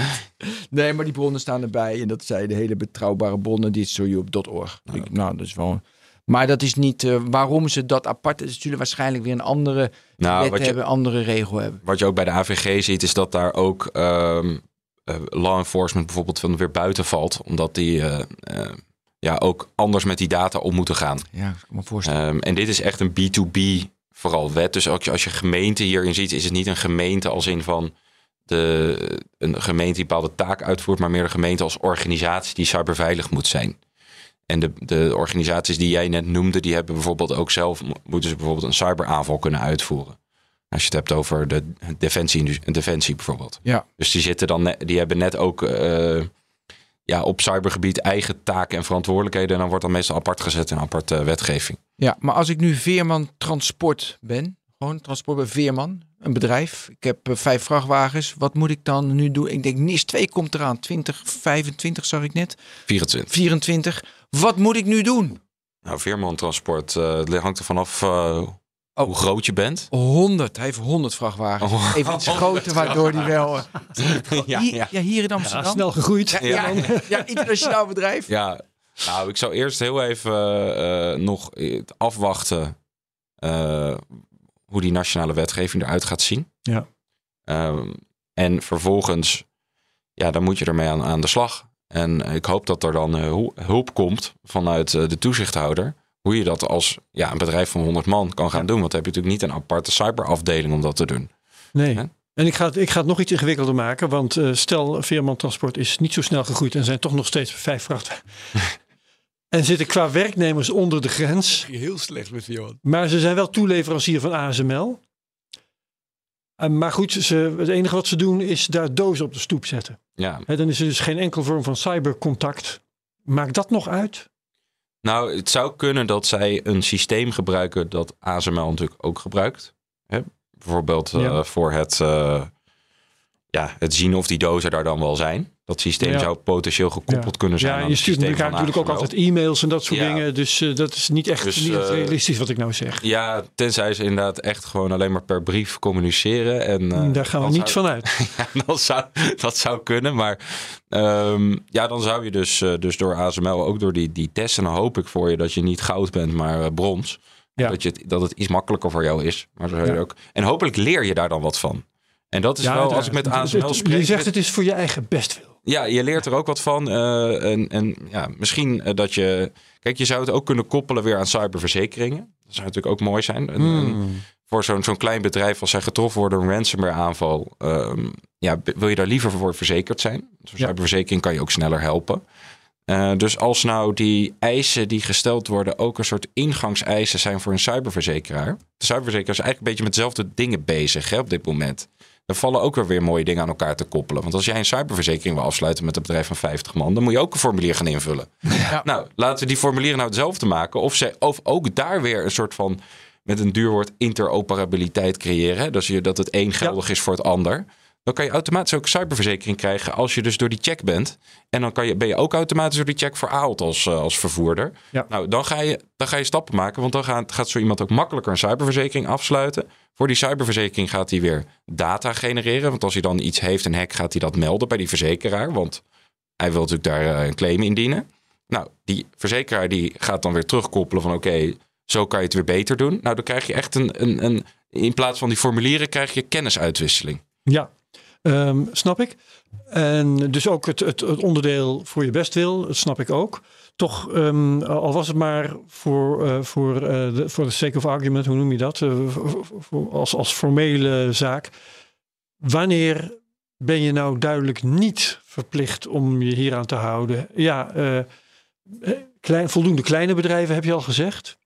Nee, maar die bronnen staan erbij. En dat zijn de hele betrouwbare bronnen. Die is. Ik- Nou, dat is wel... Maar dat is niet eh, waarom ze dat apart... Ze zullen waarschijnlijk weer een andere Nou, wet wat je, hebben, andere regel hebben. wat je ook bij de AVG ziet, is dat daar ook ehm, eh, law enforcement bijvoorbeeld van weer buiten valt. Omdat die eh, eh, ja, ook anders met die data om moeten gaan. Ja, ik kan me voorstellen. Ehm, en dit is echt een B2B vooral wet. Dus als je, als je gemeente hierin ziet, is het niet een gemeente als in van de, een gemeente die bepaalde taak uitvoert, maar meer een gemeente als organisatie die cyberveilig moet zijn. En de, de organisaties die jij net noemde, die hebben bijvoorbeeld ook zelf, mo- moeten ze bijvoorbeeld een cyberaanval kunnen uitvoeren. Als je het hebt over de defensie, defensie bijvoorbeeld. Ja. Dus die zitten dan, net, die hebben net ook eh, ja, op cybergebied eigen taken en verantwoordelijkheden. En dan wordt dan meestal apart gezet in aparte wetgeving. Ja, maar als ik nu Veerman Transport ben, gewoon transport bij Veerman, een bedrijf. Ik heb eh, vijf vrachtwagens. Wat moet ik dan nu doen? Ik denk NIS 2 komt eraan. 2025 zag ik net. 24. 24. Wat moet ik nu doen? Nou, Veerman Transport, eh, het hangt er vanaf eh, hoe groot je bent. 100. Hij heeft 100 vrachtwagens. Oh. Even iets groter, waardoor die wel... eh, ja, hier, ja. ja, hier in Ja, Amsterdam. snel gegroeid. Ja, ja, ja, internationaal bedrijf. ja, nou, ik zou eerst heel even eh, nog het afwachten eh, hoe die nationale wetgeving eruit gaat zien. Ja. Ehm, en vervolgens, ja, dan moet je ermee aan, aan de slag. En ik hoop dat er dan eh, hu- hulp komt vanuit eh, de toezichthouder. Hoe je dat als ja, een bedrijf van 100 man kan gaan doen. Want dan heb je natuurlijk niet een aparte cyberafdeling om dat te doen. Nee. En ik ga, het, ik ga het nog iets ingewikkelder maken. Want eh, stel, Veerman Transport is niet zo snel gegroeid. En zijn toch nog steeds vijf vrachtwagens. en zitten qua werknemers onder de grens. Heel slecht met Veerman. Maar ze zijn wel toeleverancier van ASML. Eh, maar goed, ze, het enige wat ze doen is daar dozen op de stoep zetten. Ja, Hè, dan is er dus geen enkel vorm van cybercontact. Maakt dat nog uit? Nou, het zou kunnen dat zij een systeem gebruiken dat ASML natuurlijk ook gebruikt. Hè? Bijvoorbeeld eh, voor het, eh, ja, het zien of die dozen daar dan wel zijn. Dat systeem Ja. zou potentieel gekoppeld Ja. kunnen zijn Ja, aan je het stuurt elkaar natuurlijk ook altijd e-mails en dat soort Ja. dingen. Dus eh, dat is niet echt, Dus, niet echt eh, realistisch wat ik nou zeg. Ja, tenzij ze inderdaad echt gewoon alleen maar per brief communiceren. En, eh, Daar gaan we niet zou- van uit. Ja, dat, zou, dat zou kunnen. Maar ehm, ja, dan zou je dus, eh, dus door ASML ook door die, die testen. Dan hoop ik voor je dat je niet goud bent, maar brons. Ja. Dat, je, het- dat het iets makkelijker voor jou is. Maar zo zou je Ja. ook. En hopelijk leer je daar dan wat van. En dat is Ja, wel, als ik met ASML spreek. Je zegt het is voor je eigen bestwil. ja, je leert er ook wat van. eh, en, en ja, misschien eh, dat je. Kijk, je zou het ook kunnen koppelen weer aan cyberverzekeringen. Dat zou natuurlijk ook mooi zijn. En- Hmm. en voor zo'n zo'n klein bedrijf, als zij getroffen worden door een ransomware aanval, ehm, ja, wil je daar liever voor verzekerd zijn? Zo'n Ja. cyberverzekering kan je ook sneller helpen. Eh, dus als nou die eisen die gesteld worden ook een soort ingangseisen zijn voor een cyberverzekeraar. De cyberverzekeraar is eigenlijk een beetje met dezelfde dingen bezig hè, op dit moment. Er vallen ook weer weer mooie dingen aan elkaar te koppelen. Want als jij een cyberverzekering wil afsluiten met een bedrijf van 50 man, dan moet je ook een formulier gaan invullen. Nou, laten we die formulieren nou hetzelfde maken. Of, ze, of ook daar weer een soort van, met een duur woord, interoperabiliteit creëren. Dus je, dat het een geldig is voor het ander. Dan kan je automatisch ook een cyberverzekering krijgen als je dus door die check bent. En dan kan je, ben je ook automatisch door die check verhaald als, eh, als vervoerder. Ja. Nou, dan ga, je, dan ga je stappen maken. Want dan gaat, gaat zo iemand ook makkelijker een cyberverzekering afsluiten. Voor die cyberverzekering gaat hij weer data genereren. Want als hij dan iets heeft, een hack, gaat hij dat melden bij die verzekeraar. Want hij wil natuurlijk daar eh, een claim indienen. Nou, die verzekeraar die gaat dan weer terugkoppelen van oké, zo kan je het weer beter doen. Nou, dan krijg je echt een, een, een in plaats van die formulieren krijg je kennisuitwisseling. Ja, ehm, snap ik. En dus ook het, het, het onderdeel voor je bestwil, dat snap ik ook. Toch, ehm, al was het maar voor, eh, voor, eh, de, voor de sake of argument, hoe noem je dat? Eh, als, als formele zaak. Wanneer ben je nou duidelijk niet verplicht om je hieraan te houden? Ja, voldoende kleine bedrijven heb je al gezegd.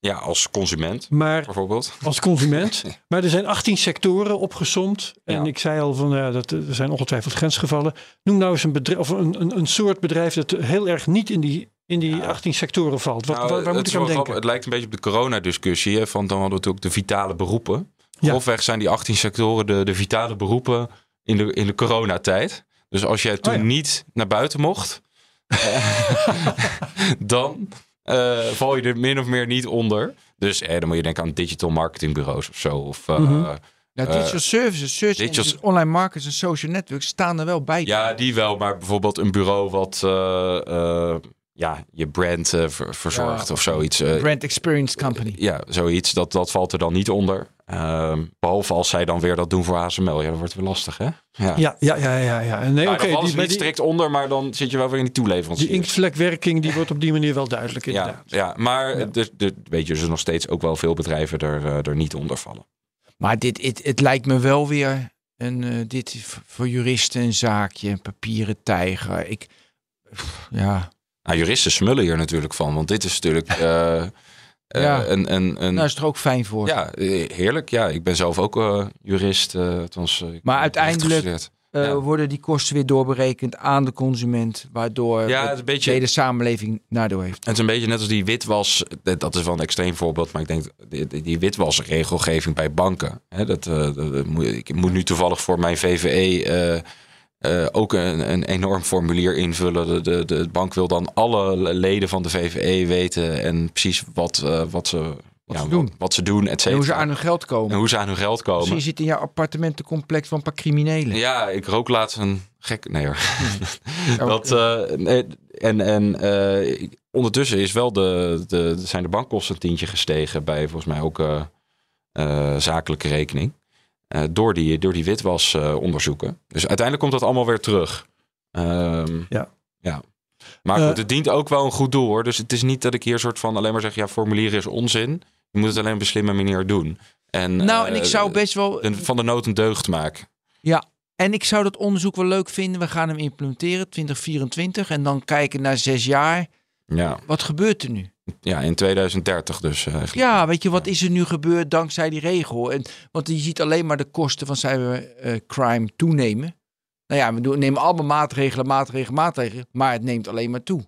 Ja, als consument Maar bijvoorbeeld. als consument. Maar er zijn 18 sectoren opgesomd. En Ja. ik zei al van ja, dat, er zijn ongetwijfeld grensgevallen. Noem nou eens een bedrijf of een, een, een soort bedrijf dat heel erg niet in die, in die Ja. 18 sectoren valt. Wat, Nou, waar, moet ik aan denken? grappig. Het lijkt een beetje op de coronadiscussie. Hè, van dan hadden we natuurlijk de vitale beroepen. Ja. Grofweg zijn die 18 sectoren de, de vitale beroepen in de, in de coronatijd. Dus als jij toen Oh ja. niet naar buiten mocht, dan eh, val je er min of meer niet onder. Dus eh, dan moet je denken aan digital marketingbureaus of zo. Of, eh, Mhm. Ja, digital services, search digital- engines, online markets en social networks staan er wel bij. Ja, die wel. Maar bijvoorbeeld een bureau wat eh, eh, ja, je brand eh, ver- verzorgt Ja. of zoiets. eh, Brand Experience Company. ja, zoiets. Dat, dat valt er dan niet onder. Ehm, behalve als zij dan weer dat doen voor ASML. Ja, dat wordt weer lastig, hè? Ja. Ja, ja, ja, ja. ja. Nee, Nou, oké. die, maar niet die, strikt onder, maar dan zit je wel weer in die toeleveranciers. die inktvlekwerking die wordt op die manier wel duidelijk ja, inderdaad. ja, maar Ja. Dus, dus, weet je, er zijn nog steeds ook wel veel bedrijven er, eh, er niet onder vallen. Maar dit, het, het lijkt me wel weer een, eh, dit voor juristen een zaakje, een papieren tijger. Ik, pff, ja, Nou, juristen smullen hier natuurlijk van, want dit is natuurlijk eh, eh, Ja. een, een, een daar is het er ook fijn voor. ja, eh, heerlijk. Ja, ik ben zelf ook eh, jurist. althans, ik Maar uiteindelijk- Ja. Worden die kosten weer doorberekend aan de consument, waardoor Ja, het een beetje- de hele samenleving nadeel heeft. Het is een beetje net als die witwas. Dat is wel een extreem voorbeeld, maar ik denk die, die- witwasregelgeving bij banken. Hè, dat, dat- dat moet, ik moet nu toevallig voor mijn VVE eh, ook een, een enorm formulier invullen. De, de, de bank wil dan alle leden van de VVE weten en precies wat, eh, wat ze, ja, ze doen. Wat, wat ze doen, et En cetera. hoe ze aan hun geld komen. en hoe ze aan hun geld komen. Misschien zit in jouw appartementencomplex van een paar criminelen. Ja, ik rook laatst een gek. Nee hoor. Dat, eh, nee, en en ondertussen is wel de, de, zijn de bankkosten een tientje gestegen bij volgens mij ook zakelijke rekening. Eh, door die, door die witwas eh, onderzoeken. Dus uiteindelijk komt dat allemaal weer terug. Ehm, Ja. ja. Maar Eh, goed, het dient ook wel een goed doel hoor. Dus het is niet dat ik hier soort van alleen maar zeg, ja, formulieren is onzin. Je moet het alleen op een slimme manier doen. En, nou, en ik zou best wel. van de nood een deugd maken. En ik zou dat onderzoek wel leuk vinden. We gaan hem implementeren 2024 en dan kijken naar zes jaar. Ja, Wat gebeurt er nu? ja in 2030 dus. eh, eigenlijk. Ja, weet je, wat is er nu gebeurd dankzij die regel? En, want je ziet alleen maar de kosten van cybercrime toenemen. Nou ja, we nemen allemaal maatregelen, maatregelen, maatregelen. Maar het neemt alleen maar toe.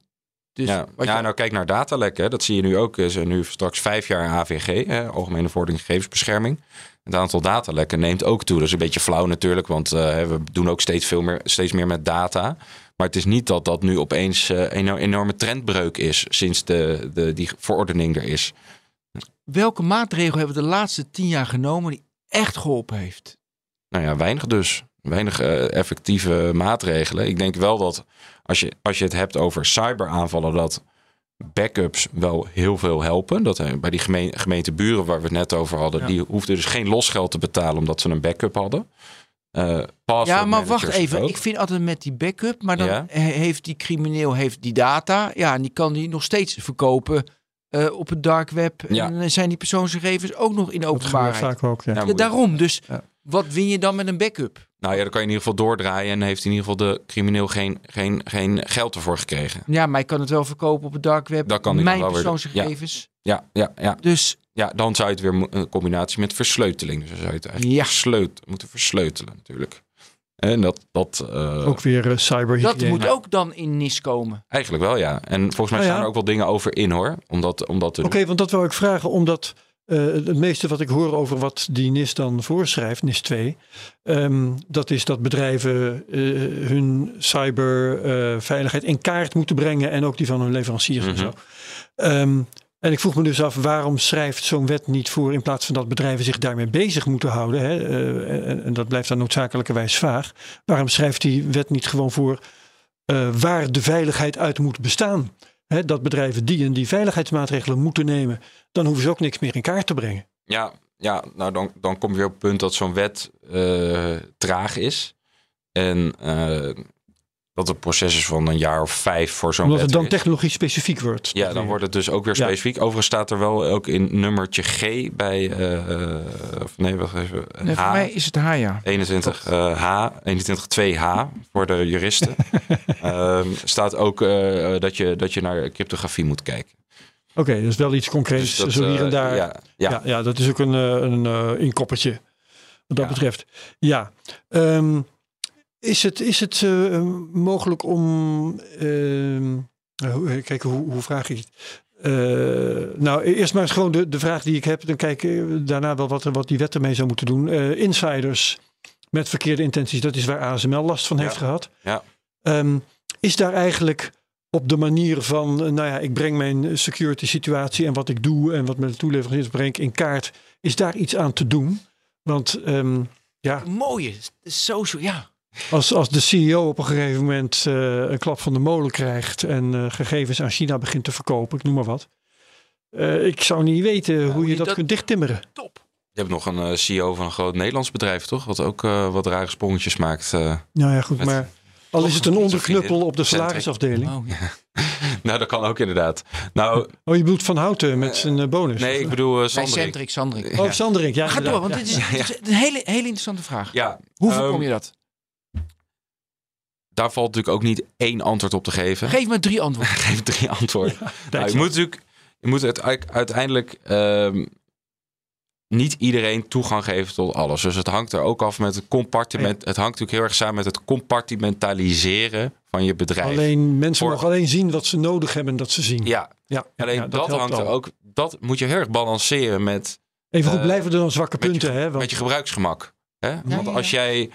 Dus ja, ja je- nou kijk naar datalekken. Dat zie je nu ook. Is er nu straks vijf jaar AVG, hè, Algemene Vordering Gegevensbescherming. Het aantal datalekken neemt ook toe. Dat is een beetje flauw natuurlijk, want eh, we doen ook steeds, veel meer, steeds meer met data. Maar het is niet dat dat nu opeens eh, een eno- enorme trendbreuk is sinds de, de, die verordening er is. welke maatregel hebben we de laatste tien jaar genomen die echt geholpen heeft? Nou ja, weinig dus. Weinig eh, effectieve maatregelen. Ik denk wel dat als je, als je het hebt over cyberaanvallen, dat backups wel heel veel helpen. Dat eh, bij die gemeen, gemeente Buren waar we het net over hadden, Ja. die hoefden dus geen losgeld te betalen omdat ze een backup hadden. Eh, Ja, maar wacht even. ook. Ik vind altijd met die backup, maar dan Ja. heeft die crimineel heeft die data. Ja, en die kan die nog steeds verkopen eh, op het dark web. Ja. En dan zijn die persoonsgegevens ook nog in openbaarheid. vaak ook. Ja. Ja, Ja, moet- daarom. Dus Ja. wat win je dan met een backup? Nou ja, dan kan je in ieder geval doordraaien en heeft in ieder geval de crimineel geen, geen, geen geld ervoor gekregen. Ja, maar ik kan het wel verkopen op het dark web. Dat kan Mijn persoonsgegevens. Ja, ja, ja. Dus ja, dan zou je het weer een combinatie met versleuteling. Dus dan zou je het eigenlijk Ja. versleut- moeten versleutelen natuurlijk. En dat, dat eh, Ook weer eh, cyberhygiëne. dat moet ook dan in NIS komen. Eigenlijk wel, ja. En volgens mij Nou ja. staan er ook wel dingen over in, hoor. Omdat, omdat Oké, want dat wou ik vragen, omdat eh, het meeste wat ik hoor over wat die NIS dan voorschrijft, NIS 2, ehm, dat is dat bedrijven eh, hun cyberveiligheid in kaart moeten brengen en ook die van hun leveranciers en Mhm. zo. Ehm, en ik vroeg me dus af, waarom schrijft zo'n wet niet voor in plaats van dat bedrijven zich daarmee bezig moeten houden? Hè? eh, en, en dat blijft dan noodzakelijkerwijs vaag. Waarom schrijft die wet niet gewoon voor eh, waar de veiligheid uit moet bestaan? Hè, dat bedrijven die en die veiligheidsmaatregelen moeten nemen, dan hoeven ze ook niks meer in kaart te brengen. Ja, ja nou dan, dan kom je op het punt dat zo'n wet eh, traag is. En dat het proces is van een jaar of vijf voor zo'n Omdat het dan technologie specifiek wordt. Ja, dan wordt het dus ook weer Ja. specifiek. Overigens staat er wel ook in nummertje G bij... eh, of nee, wacht even. Nee, H. voor mij is het haar, ja. 21 eh, H, 21 2H voor de juristen. Ehm, staat ook eh, dat, je, dat je naar cryptografie moet kijken. Oké, dus wel iets concreets, dat, zo hier en daar. Ja, ja. Ja, ja, dat is ook een, een inkoppertje. Wat dat betreft. Ja. Ehm, is het, is het eh, mogelijk om. ehm, eh, hoe- kijk, hoe, hoe vraag ik het? Eh, nou, eerst maar eens gewoon de, de vraag die ik heb. Dan kijk ik daarna wel wat, wat die wet ermee zou moeten doen. Eh, insiders met verkeerde intenties, dat is waar ASML last van Ja. heeft gehad. Ja. Ehm, is daar eigenlijk op de manier van, nou ja, ik breng mijn security situatie en wat ik doe en wat met de toeleveranciers breng in kaart. Is daar iets aan te doen? Want ehm, ja, Mooie social, ja. Als, als de CEO op een gegeven moment eh, een klap van de molen krijgt en eh, gegevens aan China begint te verkopen, ik noem maar wat. Eh, ik zou niet weten hoe je dat, dat- kunt dichttimmeren. Top. Je hebt nog een eh, CEO van een groot Nederlands bedrijf, toch? Wat ook eh, wat rare sprongetjes maakt. eh. Nou ja, goed, Met- maar al is het een onderknuppel op de salarisafdeling. Oh, ja. nou, dat kan ook inderdaad. Nou, Oh, je bedoelt Van Houten met zijn bonus? nee, ik bedoel uh, Bij Sanderik. Centric, Sandrik. Oh, Sanderink, ja. Ga door, want ja. dit is, dit is een hele, hele interessante vraag. Ja, Hoe ehm, voorkom je dat? Daar valt natuurlijk ook niet één antwoord op te geven. Geef me drie antwoorden. Geef drie antwoorden. nou, Tijd je moet natuurlijk, je moet het uiteindelijk ehm, niet iedereen toegang geven tot alles. Dus het hangt er ook af met het compartiment. Het hangt natuurlijk heel erg samen met het compartimentaliseren van je bedrijf. Alleen mensen Voor- mogen alleen zien wat ze nodig hebben dat ze zien. Ja, ja. alleen ja, dat, hangt er ook. Dat moet je heel erg balanceren met, Even goed, eh, blijven er dan zwakke met, punten, je, hè? Want, met je gebruiksgemak. Hè? Want ja, als ja. jij.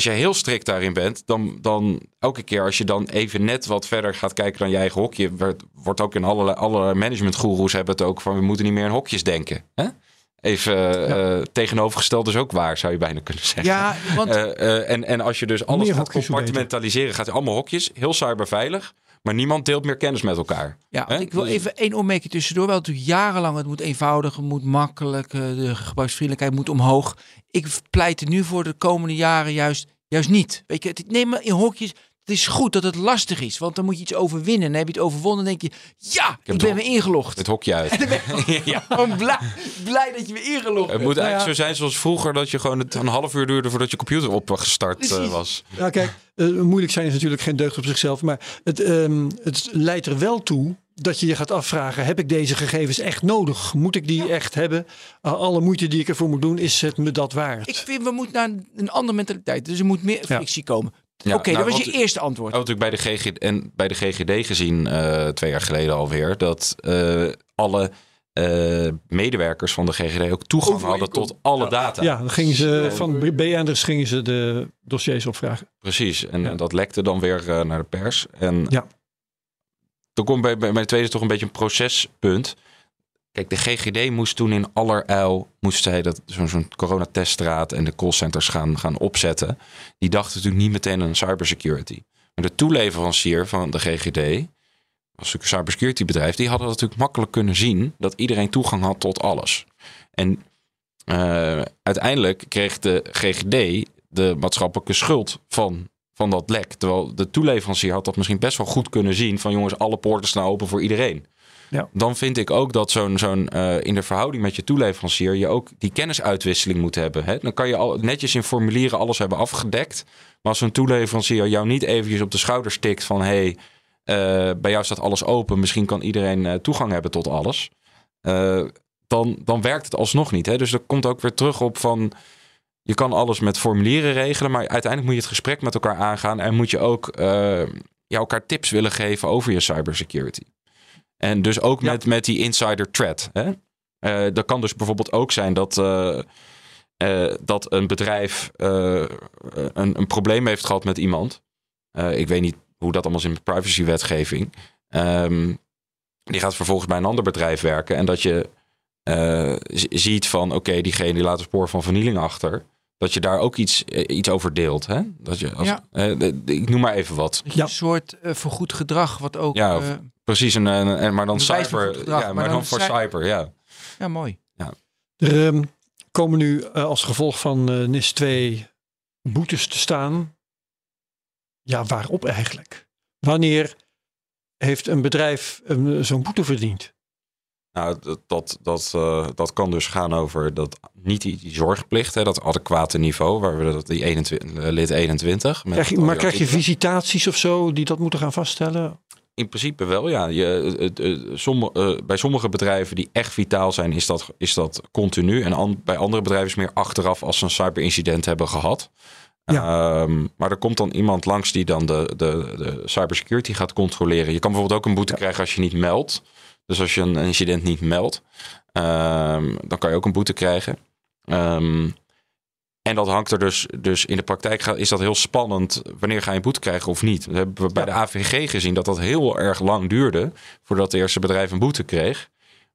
Als jij heel strikt daarin bent, dan, dan elke keer als je dan even net wat verder gaat kijken dan je eigen hokje, wordt, wordt ook in alle, alle managementgoeroes hebben het ook van we moeten niet meer in hokjes denken. Hè? Even eh, tegenovergesteld is ook waar, zou je bijna kunnen zeggen. Ja, want Eh, eh, en, en als je dus alles gaat compartimentaliseren, gaat allemaal hokjes, heel cyberveilig, maar niemand deelt meer kennis met elkaar. Ja, ik wil Dus- even één opmerking tussendoor. Wel natuurlijk jarenlang, het moet eenvoudig, het moet makkelijk, de gebruiksvriendelijkheid moet omhoog. Ik pleit er nu voor de komende jaren juist, juist niet. Weet je, het, neem maar in hokjes. Het is goed dat het lastig is, want dan moet je iets overwinnen. En heb je het overwonnen, dan denk je, ja, ik, ben het weer ingelogd. Het hokje uit. ja. Gewoon blij, blij dat je weer ingelogd Het bent. moet Nou eigenlijk ja. zo zijn zoals vroeger, dat je gewoon het een half uur duurde voordat je computer opgestart eh, Precies. was. Ja, kijk, eh, moeilijk zijn is natuurlijk geen deugd op zichzelf. Maar het, ehm, het leidt er wel toe dat je je gaat afvragen: heb ik deze gegevens echt nodig? Moet ik die echt hebben? Uh, alle moeite die ik ervoor moet doen, is het me dat waard? Ik vind, we moeten naar een, een andere mentaliteit. Dus er moet meer Ja. frictie komen. Ja, Oké, nou, dat was wat- je eerste antwoord. Oh, natuurlijk bij de, GG, en bij de GGD gezien, eh, twee jaar geleden alweer, dat eh, alle eh, medewerkers van de GGD ook toegang Overal hadden tot alle data. ja, dan gingen ze van BN'ers gingen ze de dossiers opvragen. Precies, en Ja. dat lekte dan weer naar de pers. En Ja. toen komt bij, bij mijn tweede toch een beetje een procespunt. Kijk, de GGD moest toen in allerijl, moest zij dat zo'n zo'n coronateststraat en de callcenters gaan, gaan opzetten. Die dachten natuurlijk niet meteen aan cybersecurity. Maar de toeleverancier van de GGD, natuurlijk een cybersecurity bedrijf, die hadden natuurlijk makkelijk kunnen zien dat iedereen toegang had tot alles. En eh, uiteindelijk kreeg de GGD de maatschappelijke schuld van, van dat lek. Terwijl de toeleverancier had dat misschien best wel goed kunnen zien van jongens, alle poorten staan open voor iedereen. Ja. Dan vind ik ook dat zo'n eh, in de verhouding met je toeleverancier je ook die kennisuitwisseling moet hebben. Hè? Dan kan je al netjes in formulieren alles hebben afgedekt. Maar als zo'n toeleverancier jou niet eventjes op de schouder stikt van hey, eh, bij jou staat alles open, misschien kan iedereen eh, toegang hebben tot alles. Dan, dan werkt het alsnog niet. Hè? Dus dat komt ook weer terug op van. Je kan alles met formulieren regelen, maar uiteindelijk moet je het gesprek met elkaar aangaan en moet je ook ja, elkaar tips willen geven over je cybersecurity. En dus ook Ja. met, met die insider threat. Hè? Eh, dat kan dus bijvoorbeeld ook zijn dat, eh, eh, dat een bedrijf eh, een, een probleem heeft gehad met iemand. Eh, ik weet niet hoe dat allemaal is in de privacywetgeving. Ehm, die gaat vervolgens bij een ander bedrijf werken. En dat je eh, ziet van, oké, diegene die laat een spoor van vernieling achter. Dat je daar ook iets, iets over deelt. Hè? Dat je als, Ja. ik noem maar even wat. Ja. Een soort vergoed gedrag, wat ook... Ja, Ja, of- Precies, en, en, en- maar dan cyber. gedrag, ja, maar, maar dan, dan voor cy- cyber, ja. ja, mooi. Er ehm, komen nu eh, als gevolg van eh, NIS 2 boetes te staan. Ja, waarop eigenlijk? Wanneer heeft een bedrijf een- zo'n boete verdiend? Nou, dat, dat, dat, eh, dat kan dus gaan over dat, niet die, die zorgplicht, hè, dat adequate niveau, waar we dat, die 21, eh, lid 21. met Krijg je, maar krijg je visitaties of zo die dat moeten gaan vaststellen? In principe wel, ja. Je, eh, somm- bij sommige bedrijven die echt vitaal zijn, is dat, is dat continu. En an- bij andere bedrijven is meer achteraf als ze een cyberincident hebben gehad. Ehm, maar er komt dan iemand langs die dan de, de, de cybersecurity gaat controleren. Je kan bijvoorbeeld ook een boete krijgen als je niet meldt. Dus als je een incident niet meldt, ehm, dan kan je ook een boete krijgen. Ehm, En dat hangt er dus, dus in de praktijk is dat heel spannend. Wanneer ga je een boete krijgen of niet? We hebben we bij de AVG gezien dat dat heel erg lang duurde voordat het eerste bedrijf een boete kreeg.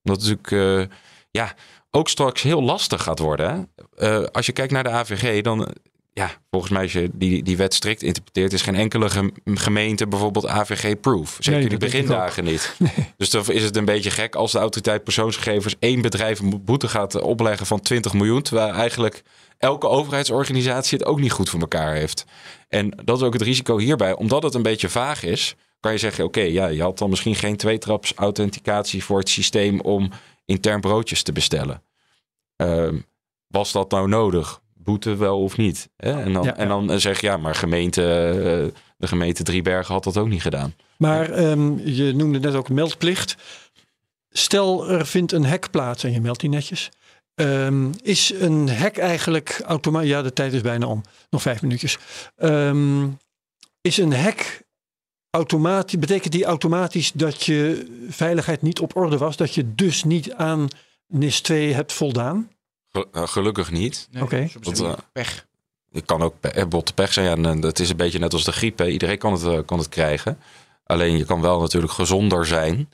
Omdat het natuurlijk eh, ja, ook straks heel lastig gaat worden. Eh, als je kijkt naar de AVG, dan ja, volgens mij als je die, die wet strikt interpreteert, is geen enkele gem- gemeente bijvoorbeeld AVG-proof. Zeker Nee, denk ik begindagen niet. Dus dan is het een beetje gek als de autoriteit persoonsgegevens één bedrijf een boete gaat opleggen van 20 miljoen. Terwijl eigenlijk elke overheidsorganisatie het ook niet goed voor elkaar heeft. En dat is ook het risico hierbij. Omdat het een beetje vaag is, kan je zeggen: oké, ja, je had dan misschien geen tweetraps authenticatie voor het systeem om intern broodjes te bestellen. Ehm, was dat nou nodig? Boete wel of niet? Hè? En, dan, Ja, ja. en dan zeg je ja, maar gemeente, eh, de gemeente Driebergen had dat ook niet gedaan. Maar ehm, je noemde net ook meldplicht. Stel, er vindt een hek plaats en je meldt die netjes. Ehm, is een hek eigenlijk automatisch... Ja, de tijd is bijna om. Nog vijf minuutjes. Ehm, is een hek automatisch... Betekent die automatisch dat je veiligheid niet op orde was? Dat je dus niet aan NIS 2 hebt voldaan? Eh, gelukkig niet. Nee, Oké. Dat, heb je eh, pech. Het kan ook pe- eh, botte pech zijn. Ja, en dat is een beetje net als de griep. Hè. Iedereen kan het, kan het krijgen. Alleen je kan wel natuurlijk gezonder zijn.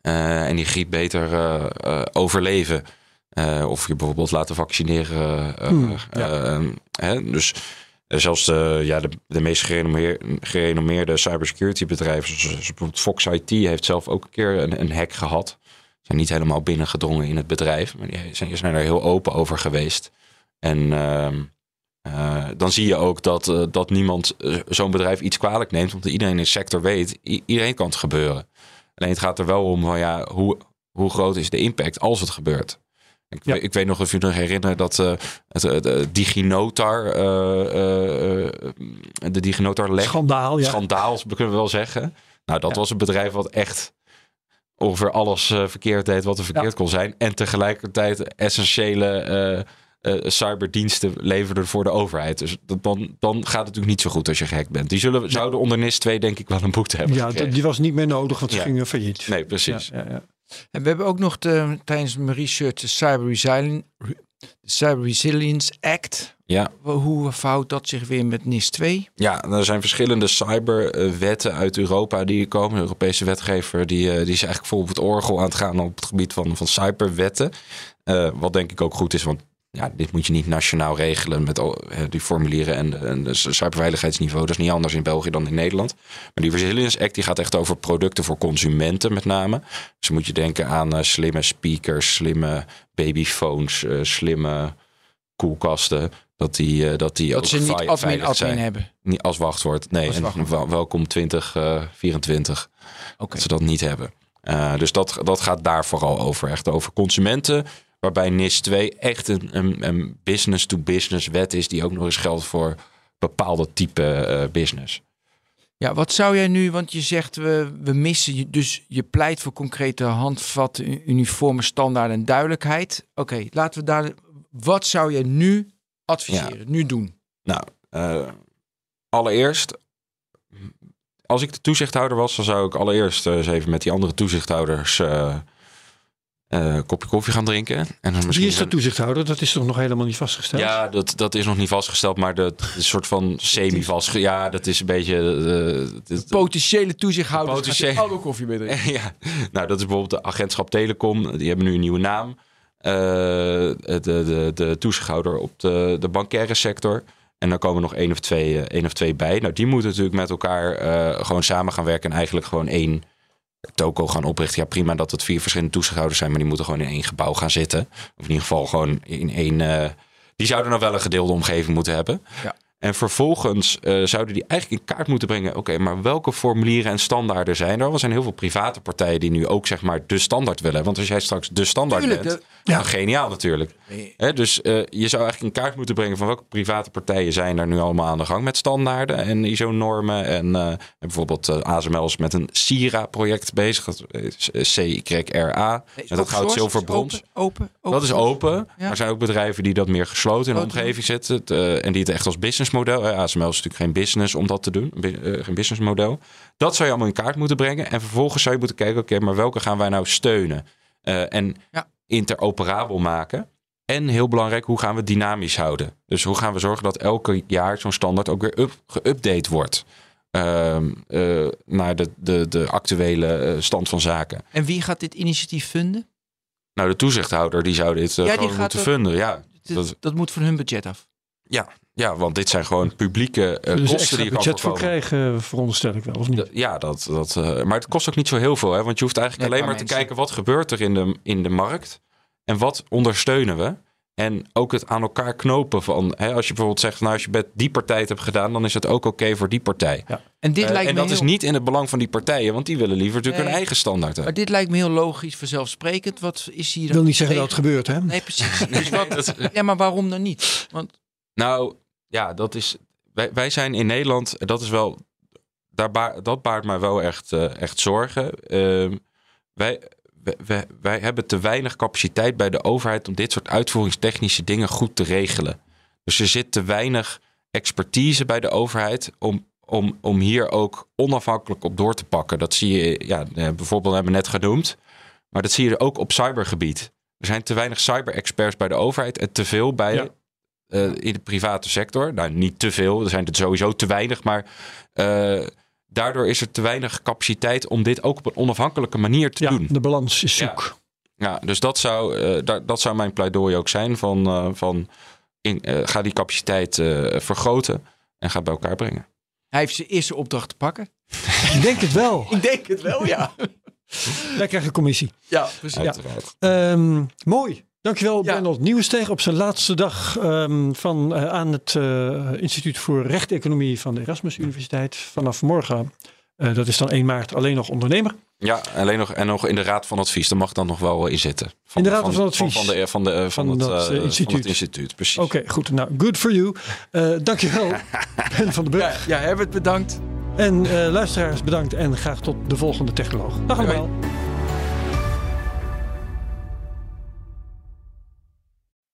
eh, en die griep beter eh, eh, overleven. Eh, of je bijvoorbeeld laten vaccineren. eh, Hmm, eh, hè. Dus zelfs de, ja, de, de meest gerenommeer- gerenommeerde cybersecurity bedrijven, zoals, zoals bijvoorbeeld Fox IT, heeft zelf ook een keer een, een hack gehad. Zijn niet helemaal binnengedrongen in het bedrijf, maar die zijn, zijn er heel open over geweest. En ehm, eh, dan zie je ook dat, eh, dat niemand eh, zo'n bedrijf iets kwalijk neemt. Want iedereen in de sector weet, iedereen kan het gebeuren. Alleen het gaat er wel om van ja, hoe, hoe groot is de impact als het gebeurt. Ik, Ja. weet, ik weet nog of u nog herinnert dat het, de DigiNotar, de DigiNotar lek, Schandaal, ja. schandaal, kunnen we wel zeggen. Nou, dat Ja. was een bedrijf wat echt ongeveer alles eh, verkeerd deed wat er verkeerd kon zijn. En tegelijkertijd essentiële eh, eh, cyberdiensten leverde voor de overheid. Dus dat, dan, dan gaat het natuurlijk niet zo goed als je gehackt bent. Die zullen, zouden onder NIS 2 denk ik wel een boete hebben Ja, gekregen. die was niet meer nodig, want ze Ja. gingen failliet. Nee, precies. Ja, ja, ja. En we hebben ook nog de, tijdens mijn research de Cyber, Cyber Resilience Act. Ja. Hoe verhoudt dat zich weer met NIS 2? Ja, er zijn verschillende cyberwetten uit Europa die komen. De Europese wetgever die, eh, die is eigenlijk vol op het orgel aan het gaan op het gebied van, van cyberwetten. Eh, wat denk ik ook goed is, want ja, dit moet je niet nationaal regelen met al, eh, die formulieren en, de- en de cyberveiligheidsniveau. Dat is niet anders in België dan in Nederland. Maar die Resilience Act die gaat echt over producten voor consumenten met name. Dus moet je denken aan slimme speakers, slimme babyphones, slimme koelkasten. Dat die, eh, dat die Dat ook ze niet admin admin zijn. hebben. Niet als wachtwoord. Nee, Als en wachtwoord. welkom 2024. Oké. Dat ze dat niet hebben. Eh, dus dat, dat gaat daar vooral over. Echt over consumenten. Waarbij NIS 2 echt een, een, een business-to-business wet is. Die ook nog eens geldt voor bepaalde type eh, business. Ja, wat zou jij nu, want je zegt we, we missen, je- dus je pleit voor concrete handvatten, uniforme standaarden en duidelijkheid. Oké, laten we daar, wat zou jij nu adviseren, nu doen? Nou, eh, allereerst. Als ik de toezichthouder was, dan zou ik allereerst eh, eens even met die andere toezichthouders een kopje koffie gaan drinken. En dan Wie is de toezichthouder? Dat is toch nog helemaal niet vastgesteld? Ja, dat, dat is nog niet vastgesteld, maar dat is een soort van semi-vast. Ja, dat is een beetje. dit- Potentiële toezichthouders Potentiële- gaat allemaal koffie mee drinken. ja, nou, dat is bijvoorbeeld de agentschap Telecom. Die hebben nu een nieuwe naam. Eh, de, de, de toezichthouder op de, de bankaire sector. En dan komen nog één of twee, eh, één of twee bij. Nou, die moeten natuurlijk met elkaar eh, gewoon samen gaan werken. En eigenlijk gewoon één toko gaan oprichten. Ja, prima dat het vier verschillende toezichthouders zijn. Maar die moeten gewoon in één gebouw gaan zitten. Of in ieder geval gewoon in één... die zouden dan wel een gedeelde omgeving moeten hebben. Ja. En vervolgens eh, zouden die eigenlijk in kaart moeten brengen. Oké, maar welke formulieren en standaarden zijn er? Er zijn heel veel private partijen die nu ook zeg maar de standaard willen. Want als jij straks de standaard Tuurlijk, bent, dan geniaal natuurlijk. Nee. Hè, dus eh, je zou eigenlijk in kaart moeten brengen van welke private partijen zijn er nu allemaal aan de gang met standaarden en ISO-normen. En, eh, en bijvoorbeeld ASML is met een CIRA-project bezig. Dat is C-Y-R-A. Nee, Met dat goud, zilver, brons. Open, open, open Dat is open. Ja. Er zijn ook bedrijven die dat meer gesloten in de Grote omgeving zetten. Eh, en die het echt als businessmodel. eh, ASML is natuurlijk geen business om dat te doen. Eh, geen businessmodel. Dat zou je allemaal in kaart moeten brengen. En vervolgens zou je moeten kijken, oké, maar welke gaan wij nou steunen? Eh, en Ja. interoperabel maken. En heel belangrijk, hoe gaan we dynamisch houden? Dus hoe gaan we zorgen dat elke jaar zo'n standaard ook weer up, geüpdate wordt? ehm, eh, naar de, de, de actuele stand van zaken. En wie gaat dit initiatief vinden? Nou, de toezichthouder die zou dit Ja, die gewoon gaat moeten funden. Ja, Dat, Dat- dat moet van hun budget af. ja, ja, want dit zijn gewoon publieke eh, Er is kosten die je kan budget voor krijgen, veronderstel ik wel, of niet? Ja, dat, dat, eh, maar het kost ook niet zo heel veel. Hè? Want je hoeft eigenlijk Nee, alleen maar te kijken wat gebeurt er in de, in de markt. En wat ondersteunen we. En ook het aan elkaar knopen van... Hè, als je bijvoorbeeld zegt, nou, als je met die partij het hebt gedaan... dan is het ook oké voor die partij. En dit Eh, lijkt en me dat heel, is niet in het belang van die partijen. Want die willen liever natuurlijk Nee. hun eigen standaard Maar hebben. dit lijkt me heel logisch, vanzelfsprekend. Wat is hier Ik dan wil niet zeggen dat het gebeurt, hè? Nee, precies. Dus wat, ja, maar waarom dan niet? Want Nou, ja, dat is... Wij, wij zijn in Nederland... Dat is wel... Daar ba- dat baart mij wel echt, eh, echt zorgen. Ehm, wij, wij, wij, hebben te weinig capaciteit bij de overheid... om dit soort uitvoeringstechnische dingen goed te regelen. Dus er zit te weinig expertise bij de overheid... om, om, om hier ook onafhankelijk op door te pakken. Dat zie je, ja, eh, bijvoorbeeld hebben we net genoemd... maar dat zie je ook op cybergebied. Er zijn te weinig cyber-experts bij de overheid... en te veel bij. Eh, in de private sector. Nou, niet te veel, er zijn er sowieso te weinig, maar eh, daardoor is er te weinig capaciteit om dit ook op een onafhankelijke manier te Ja, doen. de balans is Ja. zoek. Ja, dus dat zou, eh, da- dat zou mijn pleidooi ook zijn van, eh, van in, eh, ga die capaciteit eh, vergroten en ga het bij elkaar brengen. hij heeft zijn eerste opdracht te pakken. Ik denk het wel. Ik denk het wel, ja. Wij krijgen commissie. Ja, precies. Uiteraard. Ehm, mooi. Dankjewel, Ja. Bernard Nieuwensteeg. Op zijn laatste dag ehm, van, eh, aan het eh, Instituut voor Rechteconomie van de Erasmus Universiteit. Vanaf morgen, eh, dat is dan 1 maart, alleen nog ondernemer. Ja, alleen nog, en nog in de raad van advies, daar mag dan nog wel in zitten. Van, In de raad van advies. Van, van, de, van, de, van, Van het, dat, eh, eh, van instituut. het instituut. Precies. Oké, goed. Nou, good for you. Eh dankjewel, Ben van den Ja, Burg. ja, Herbert, bedankt. En eh, luisteraars, bedankt. En graag tot de volgende technoloog. Dag allemaal.